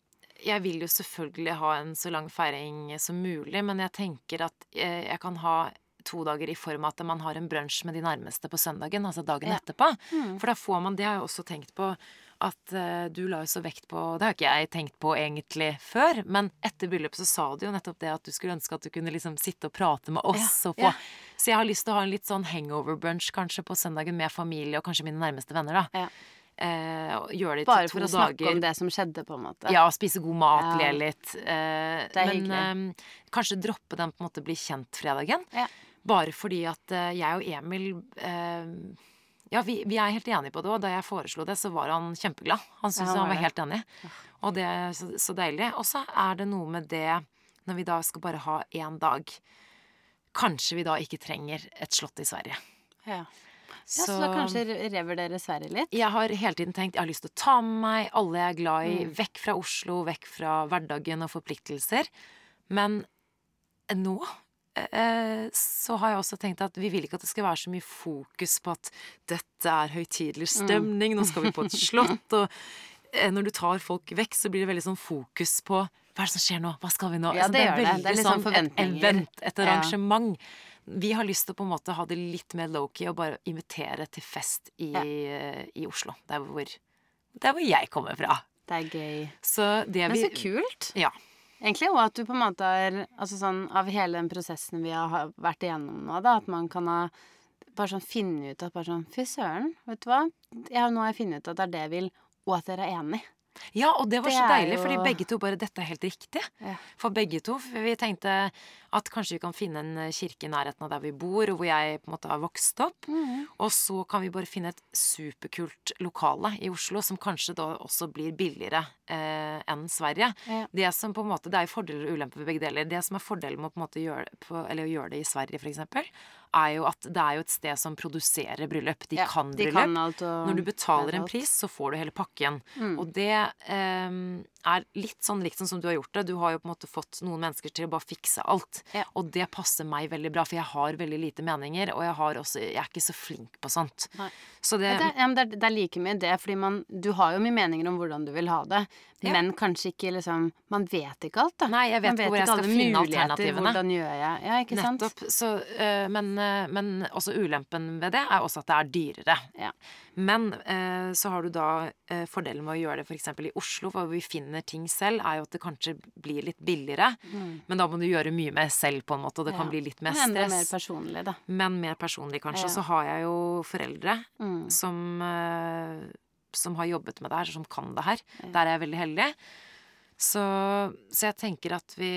Jeg vil jo selvfølgelig ha en så lang feiring som mulig, men jeg tenker at eh, jeg kan ha to dager i form av at man har en brunsj med de nærmeste på søndagen, altså dagen Ja. etterpå. Mm. For da får man Det har jeg også tenkt på at eh, du la jo så vekt på Det har ikke jeg tenkt på egentlig før, men etter bryllupet så sa du jo nettopp det at du skulle ønske at du kunne liksom sitte og prate med oss Ja, og få ja. Så jeg har lyst til å ha en litt sånn hangover-brunch kanskje på søndagen med familie og kanskje mine nærmeste venner, da. Ja. Eh, gjøre det Bare til for å snakke dager. om det som skjedde, på en måte. Ja, spise god mat, Ja. le litt. Eh, Det er men hyggelig. eh, kanskje droppe den på en måte bli kjent-fredagen. Ja. Bare fordi at eh, jeg og Emil eh, ja, vi, vi er helt enige på det, og da jeg foreslo det, så var han kjempeglad. Han syntes Ja, han var var det. helt enig. Og det er så, så deilig. Og så er det noe med det, når vi da skal bare ha én dag Kanskje vi da ikke trenger et slott i Sverige. Ja. Ja, så da kanskje re- revurdere Sverige litt? Jeg har hele tiden tenkt jeg har lyst til å ta med meg alle jeg er glad i, Mm. vekk fra Oslo, vekk fra hverdagen og forpliktelser. Men nå eh, så har jeg også tenkt at vi vil ikke at det skal være så mye fokus på at dette er høytidelig Mm. stemning, nå skal vi på et slott, og eh, når du tar folk vekk, så blir det veldig sånn fokus på hva er det som skjer nå, hva skal vi nå? Ja, Altså, det gjør det. Det er veldig litt sånn et event, et Ja. Vi har lyst til å på en måte ha det litt mer low-key og bare invitere til fest i, Ja. eh, i Oslo. Der hvor, der hvor jeg kommer fra. Det er gøy. Så det Men vi så kult. Ja. Egentlig òg at du på en måte har Altså sånn av hele den prosessen vi har vært igjennom nå, da, at man kan ha bare sånn finne ut at bare sånn Fy søren, vet du hva. Jeg, nå har jeg funnet ut at det er det jeg vil, og at dere er enig. Ja, og det var Det så deilig, jo- fordi begge to bare Dette er helt riktig. Ja. For begge to. For vi tenkte at kanskje vi kan finne en kirke i nærheten av der vi bor, og hvor jeg på en måte har vokst opp. Mm. Og så kan vi bare finne et superkult lokale i Oslo, som kanskje da også blir billigere eh, enn Sverige. Ja. Det som på en måte, det er fordeler og ulemper ved begge deler. Det som er fordelen med å på en måte gjøre, på, eller å gjøre det i Sverige, for eksempel, er jo at det er jo et sted som produserer bryllup. De Ja, kan de bryllup. kan alt og Når du betaler en pris, så får du hele pakken. Mm. Og det um, er litt sånn likt sånn som du har gjort det. Du har jo på en måte fått noen mennesker til å bare fikse alt. Ja. Og det passer meg veldig bra, for jeg har veldig lite meninger, og jeg, har også, jeg er ikke så flink på sånt. Nei. Så det, det, er- det, er, det er like mye det, fordi man Du har jo mye meninger om hvordan du vil ha det, Ja. men kanskje ikke liksom Man vet ikke alt, da. Nei, jeg vet ikke hvor jeg skal finne alternativene. Hvordan gjør jeg Ja, ikke sant? Nettopp. Så, øh, men, øh, men også ulempen ved det er også at det er dyrere. Ja. Men øh, så har du da fordelen med å gjøre det f.eks. i Oslo, hvor vi finner ting selv, er jo at det kanskje blir litt billigere. Men da må du gjøre mye mer selv, på en måte, og det kan Mm. Bli litt mer Men Det stress. mer personlig, da. men mer personlig, kanskje. Ja. Så har jeg jo foreldre Mm. som, som har jobbet med det her, som kan det her. Der er jeg veldig heldig. Så, så jeg tenker at vi,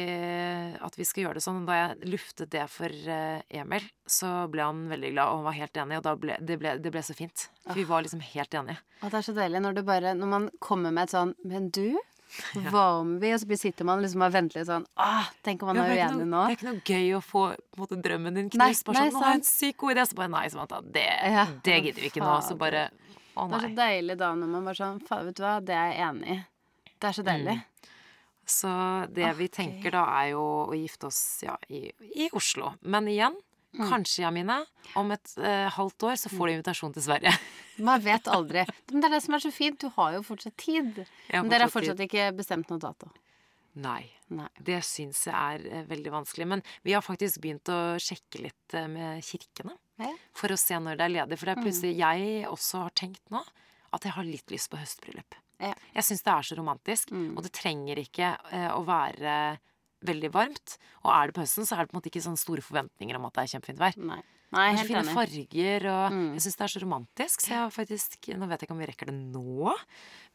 at vi skal gjøre det sånn. Da jeg luftet det for eh, Emil, så ble han veldig glad, og han var helt enig. Og da ble, det, ble, det ble så fint. For vi var liksom helt enige. Og det er så deilig når du bare Når man kommer med et sånn Men du, hva om vi Og så sitter man liksom og venter litt sånn Åh, tenk om han Ja, er uenig nå. det er ikke noe gøy å få måte, drømmen din knust. Bare nei, 'Nå har jeg en sykt god idé.' Så bare nei, Samantha. Det, Ja. det gidder vi ikke nå. Så bare Å, Det er så deilig da når man bare sånn Faen, vet du hva, det er jeg enig i. Det er så deilig. Så det vi tenker da, er jo å gifte oss ja, i, i Oslo. Men igjen, Mm. kanskje, Jamine, om et eh, halvt år så får du invitasjon til Sverige. Man vet aldri. Men det er det som er så fint. Du har jo fortsatt tid. Men dere har fortsatt tid. ikke bestemt noe dato. Nei. Nei. Det syns jeg er eh, veldig vanskelig. Men vi har faktisk begynt å sjekke litt eh, med kirkene. Ja. For å se når det er ledig. For det er Mm. jeg også har tenkt nå at jeg har litt lyst på høstbryllup. Ja. Jeg syns det er så romantisk, Mm. og det trenger ikke eh, å være veldig varmt. Og er det på høsten, så er det på en måte ikke sånne store forventninger om at det er kjempefint vær. Nei. Nei, helt fine enig. farger, og Mm. jeg syns det er så romantisk. Så jeg har faktisk Nå vet jeg ikke om vi rekker det nå,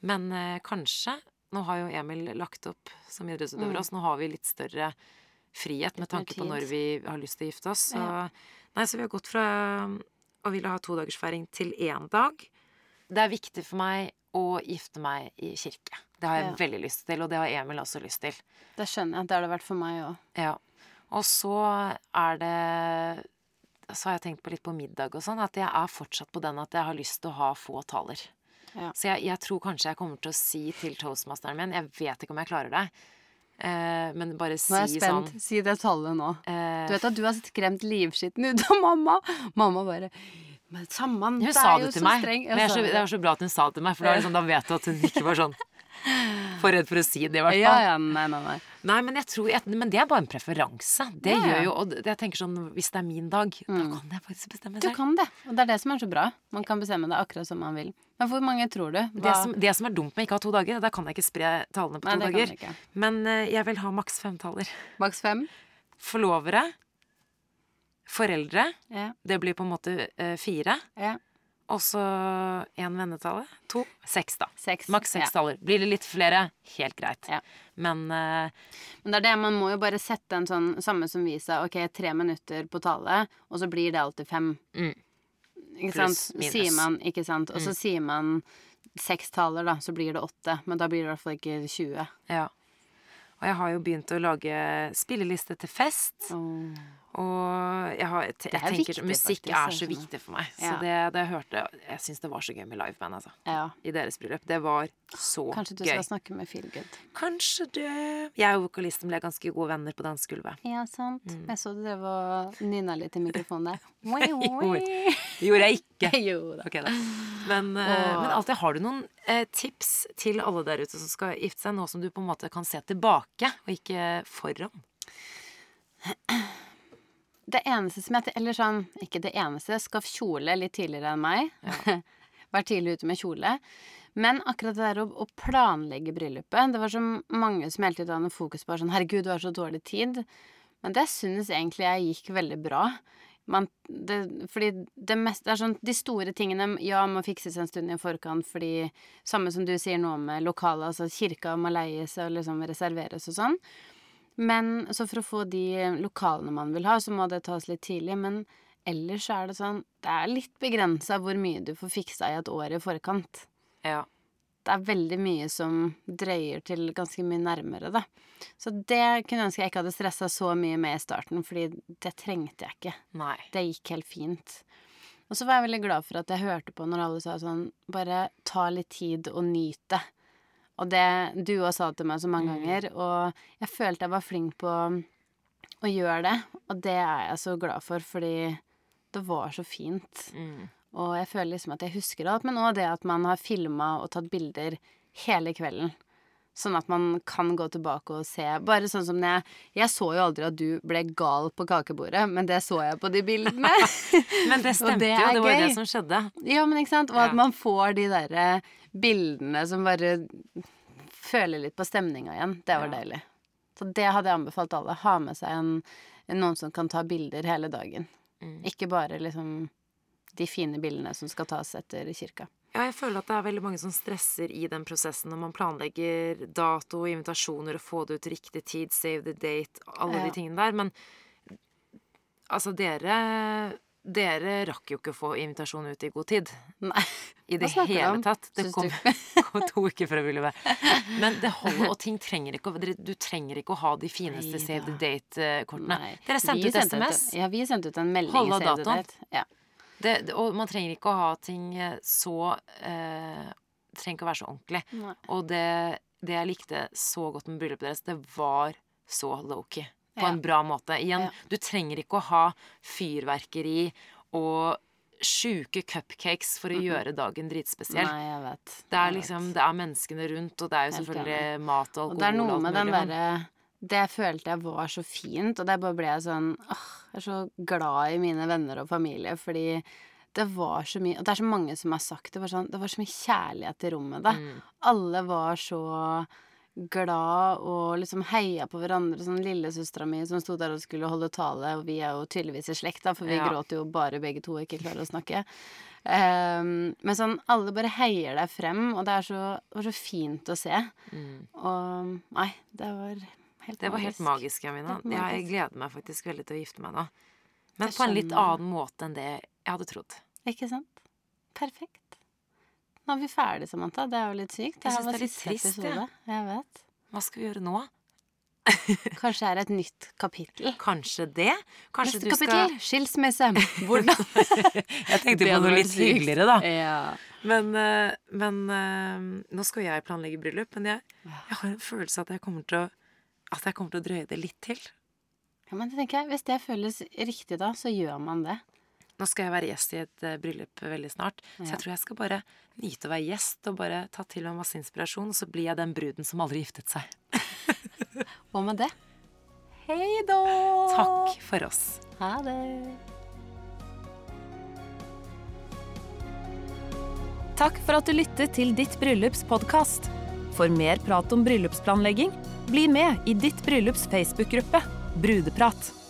men eh, kanskje. Nå har jo Emil lagt opp som idrettsutøver Mm. Nå har vi litt større frihet med tanke på når vi har lyst til å gifte oss. Så, Ja. nei, så vi har gått fra å ville ha todagersfeiring til én dag. Det er viktig for meg å gifte meg i kirke. Det har jeg Ja. veldig lyst til, og det har Emil også lyst til. Det skjønner jeg. Det har det vært for meg òg. Ja. Og så er det Så har jeg tenkt på litt på middag og sånn, at jeg er fortsatt på den at jeg har lyst til å ha få taler. Ja. Så jeg, jeg tror kanskje jeg kommer til å si til toastmasteren min Jeg vet ikke om jeg klarer det, eh, men bare si Nå er jeg spent. sånn Si det tallet nå. eh, Du vet at du har skremt livskitten ut av mamma. Mamma bare Men sammen Hun det er jo så meg. streng. Jeg det, er så, det var så bra at hun sa det til meg, for da, liksom, sånn, da vet du at hun ikke var sånn for redd for å si det, i hvert fall. Ja, ja, nei, nei, nei. Nei, men jeg tror jeg, Men det er bare en preferanse. Det Ja, ja. gjør jo Og jeg tenker sånn Hvis det er min dag, da Mm. kan jeg faktisk bestemme Du kan det. Og det er det som er så bra. Man kan bestemme det akkurat som man vil. Men hvor mange tror du? Det som, det som er dumt med ikke å ha to dager, da kan jeg ikke spre talene på to dager. Men uh, jeg vil ha maks fem taller. Maks fem? Forlovere. Foreldre. Ja. Det blir på en måte uh, fire. ja. Og så én vennetale. To. Seks, da. Seks. Maks seks Ja. taller. Blir det litt flere, helt greit. Ja. Men uh, Men det er det, man må jo bare sette en sånn samme som vi sa, ok, tre minutter på tale, og så blir det alltid fem. Mm. Ikke Pluss, sant? minus. Sier man, ikke sant. Og så Mm. sier man seks taler, da, så blir det åtte. Men da blir det i hvert fall ikke 20. Ja. Og jeg har jo begynt å lage spilleliste til fest. Åh. Og jeg, har, jeg, jeg er tenker viktig, musikk faktisk, er så viktig for meg. Så det, det jeg hørte Jeg syns det var så gøy med liveband, altså. Ja. I deres bryllup. Det var så gøy. Kanskje du gøy. skal snakke med Feelgood. Kanskje det Jeg og vokalisten ble ganske gode venner på dansegulvet. Ja, sant. Mm. Jeg så du drev og nynna litt i mikrofonen der. Det gjorde jeg ikke. jo da. Okay, da. Men, eh, Og- men alltid har du noen eh, tips til alle der ute som skal gifte seg, nå som du på en måte kan se tilbake, og ikke foran? Det eneste som jeg Eller sånn, ikke det eneste. Skaff kjole litt tidligere enn meg. Vær tidlig ute med kjole. Men akkurat det der å, å planlegge bryllupet Det var så mange som hele tiden hadde fokus på sånn Herregud, du har så dårlig tid. Men det synes egentlig jeg gikk veldig bra. Man, det, fordi det meste det er sånn De store tingene ja, må fikses en stund i forkant, fordi Samme som du sier nå med lokalet, altså kirka må leies og liksom reserveres og sånn. Men så for å få de lokalene man vil ha, så må det tas litt tidlig. Men ellers så er det sånn Det er litt begrensa hvor mye du får fiksa i et år i forkant. Ja. Det er veldig mye som drøyer til ganske mye nærmere, da. Så det kunne jeg ønske jeg ikke hadde stressa så mye med i starten, fordi det trengte jeg ikke. Nei. Det gikk helt fint. Og så var jeg veldig glad for at jeg hørte på når alle sa sånn Bare ta litt tid og nyt det. Og det du òg sa til meg så mange ganger, og jeg følte jeg var flink på å gjøre det. Og det er jeg så glad for, fordi det var så fint. Mm. Og jeg føler liksom at jeg husker alt, men òg det at man har filma og tatt bilder hele kvelden. Sånn at man kan gå tilbake og se. Bare sånn som jeg Jeg så jo aldri at du ble gal på kakebordet, men det så jeg på de bildene. Men det stemte det jo, det var jo det som skjedde. ja, men ikke sant? Og at man får de derre bildene som bare føler litt på stemninga igjen. Det var Ja. deilig. Så det hadde jeg anbefalt alle. Ha med seg en, noen som kan ta bilder hele dagen. Mm. Ikke bare liksom de fine bildene som skal tas etter kirka. Ja, jeg føler at det er veldig mange som stresser i den prosessen når man planlegger dato, invitasjoner og få det ut riktig tid, save the date, alle Ja. de tingene der. Men altså, dere Dere rakk jo ikke å få invitasjon ut i god tid. Nei. I det hele om, tatt. Det kom, kom to uker før bryllupet. Men det holder, og ting trenger ikke å Du trenger ikke å ha de fineste Neida. save the date-kortene. Dere sendte Vi ut SMS. ja, vi sendte ut en melding. i save the datoen. date. Ja. Det, og man trenger ikke å ha ting eh, så eh, Trenger ikke å være så ordentlig. Nei. Og det, det jeg likte så godt med bryllupet deres, det var så low-key. På Ja. en bra måte. Igjen, Ja. du trenger ikke å ha fyrverkeri og sjuke cupcakes for å gjøre dagen dritspesiell. Nei, jeg vet. Det er liksom, det er menneskene rundt, og det er jo Helt selvfølgelig mat og alkohol Og det er noe med den derre Det følte jeg var så fint, og der bare ble jeg sånn åh, Jeg er så glad i mine venner og familie, fordi det var så mye Og det er så mange som har sagt det. Var sånn, det var så mye kjærlighet i rommet da. Mm. Alle var så glad og liksom heia på hverandre. Sånn lillesøstera mi som sto der og skulle holde tale, og vi er jo tydeligvis i slekt, da, for vi Ja. gråter jo bare begge to og ikke klarer å snakke. Um, men sånn, alle bare heier deg frem, og det er så, det var så fint å se. Mm. Og nei, det var helt Det var helt magisk, Jamina. Ja, jeg gleder meg faktisk veldig til å gifte meg nå. Men på en litt annen måte enn det jeg hadde trodd. Ikke sant? Perfekt. Nå er vi ferdige, Samantha. Det er jo litt sykt. Jeg syns det er litt trist, ja Jeg vet. Hva skal vi gjøre nå? Kanskje er det et nytt kapittel. Kanskje det? Kanskje Neste du skal kapittel skilsmesse. Hvordan Jeg tenkte på noe litt hyggeligere, da. Ja. Men, eh, men eh, nå skal jeg planlegge bryllup, men jeg, jeg har en følelse at jeg kommer til å at jeg kommer til å drøye det litt til. ja, men det tenker jeg, hvis det føles riktig da, så gjør man det. Nå skal jeg være gjest i et eh, bryllup veldig snart, så jeg tror jeg skal bare nyte å være gjest og bare ta til meg masse inspirasjon, og så blir jeg den bruden som aldri giftet seg. Hva med det Hei da! Takk for oss. Ha det. Takk for at du lyttet til Ditt bryllups podkast. For mer prat om bryllupsplanlegging, bli med i Ditt bryllups Facebook-gruppe Brudeprat.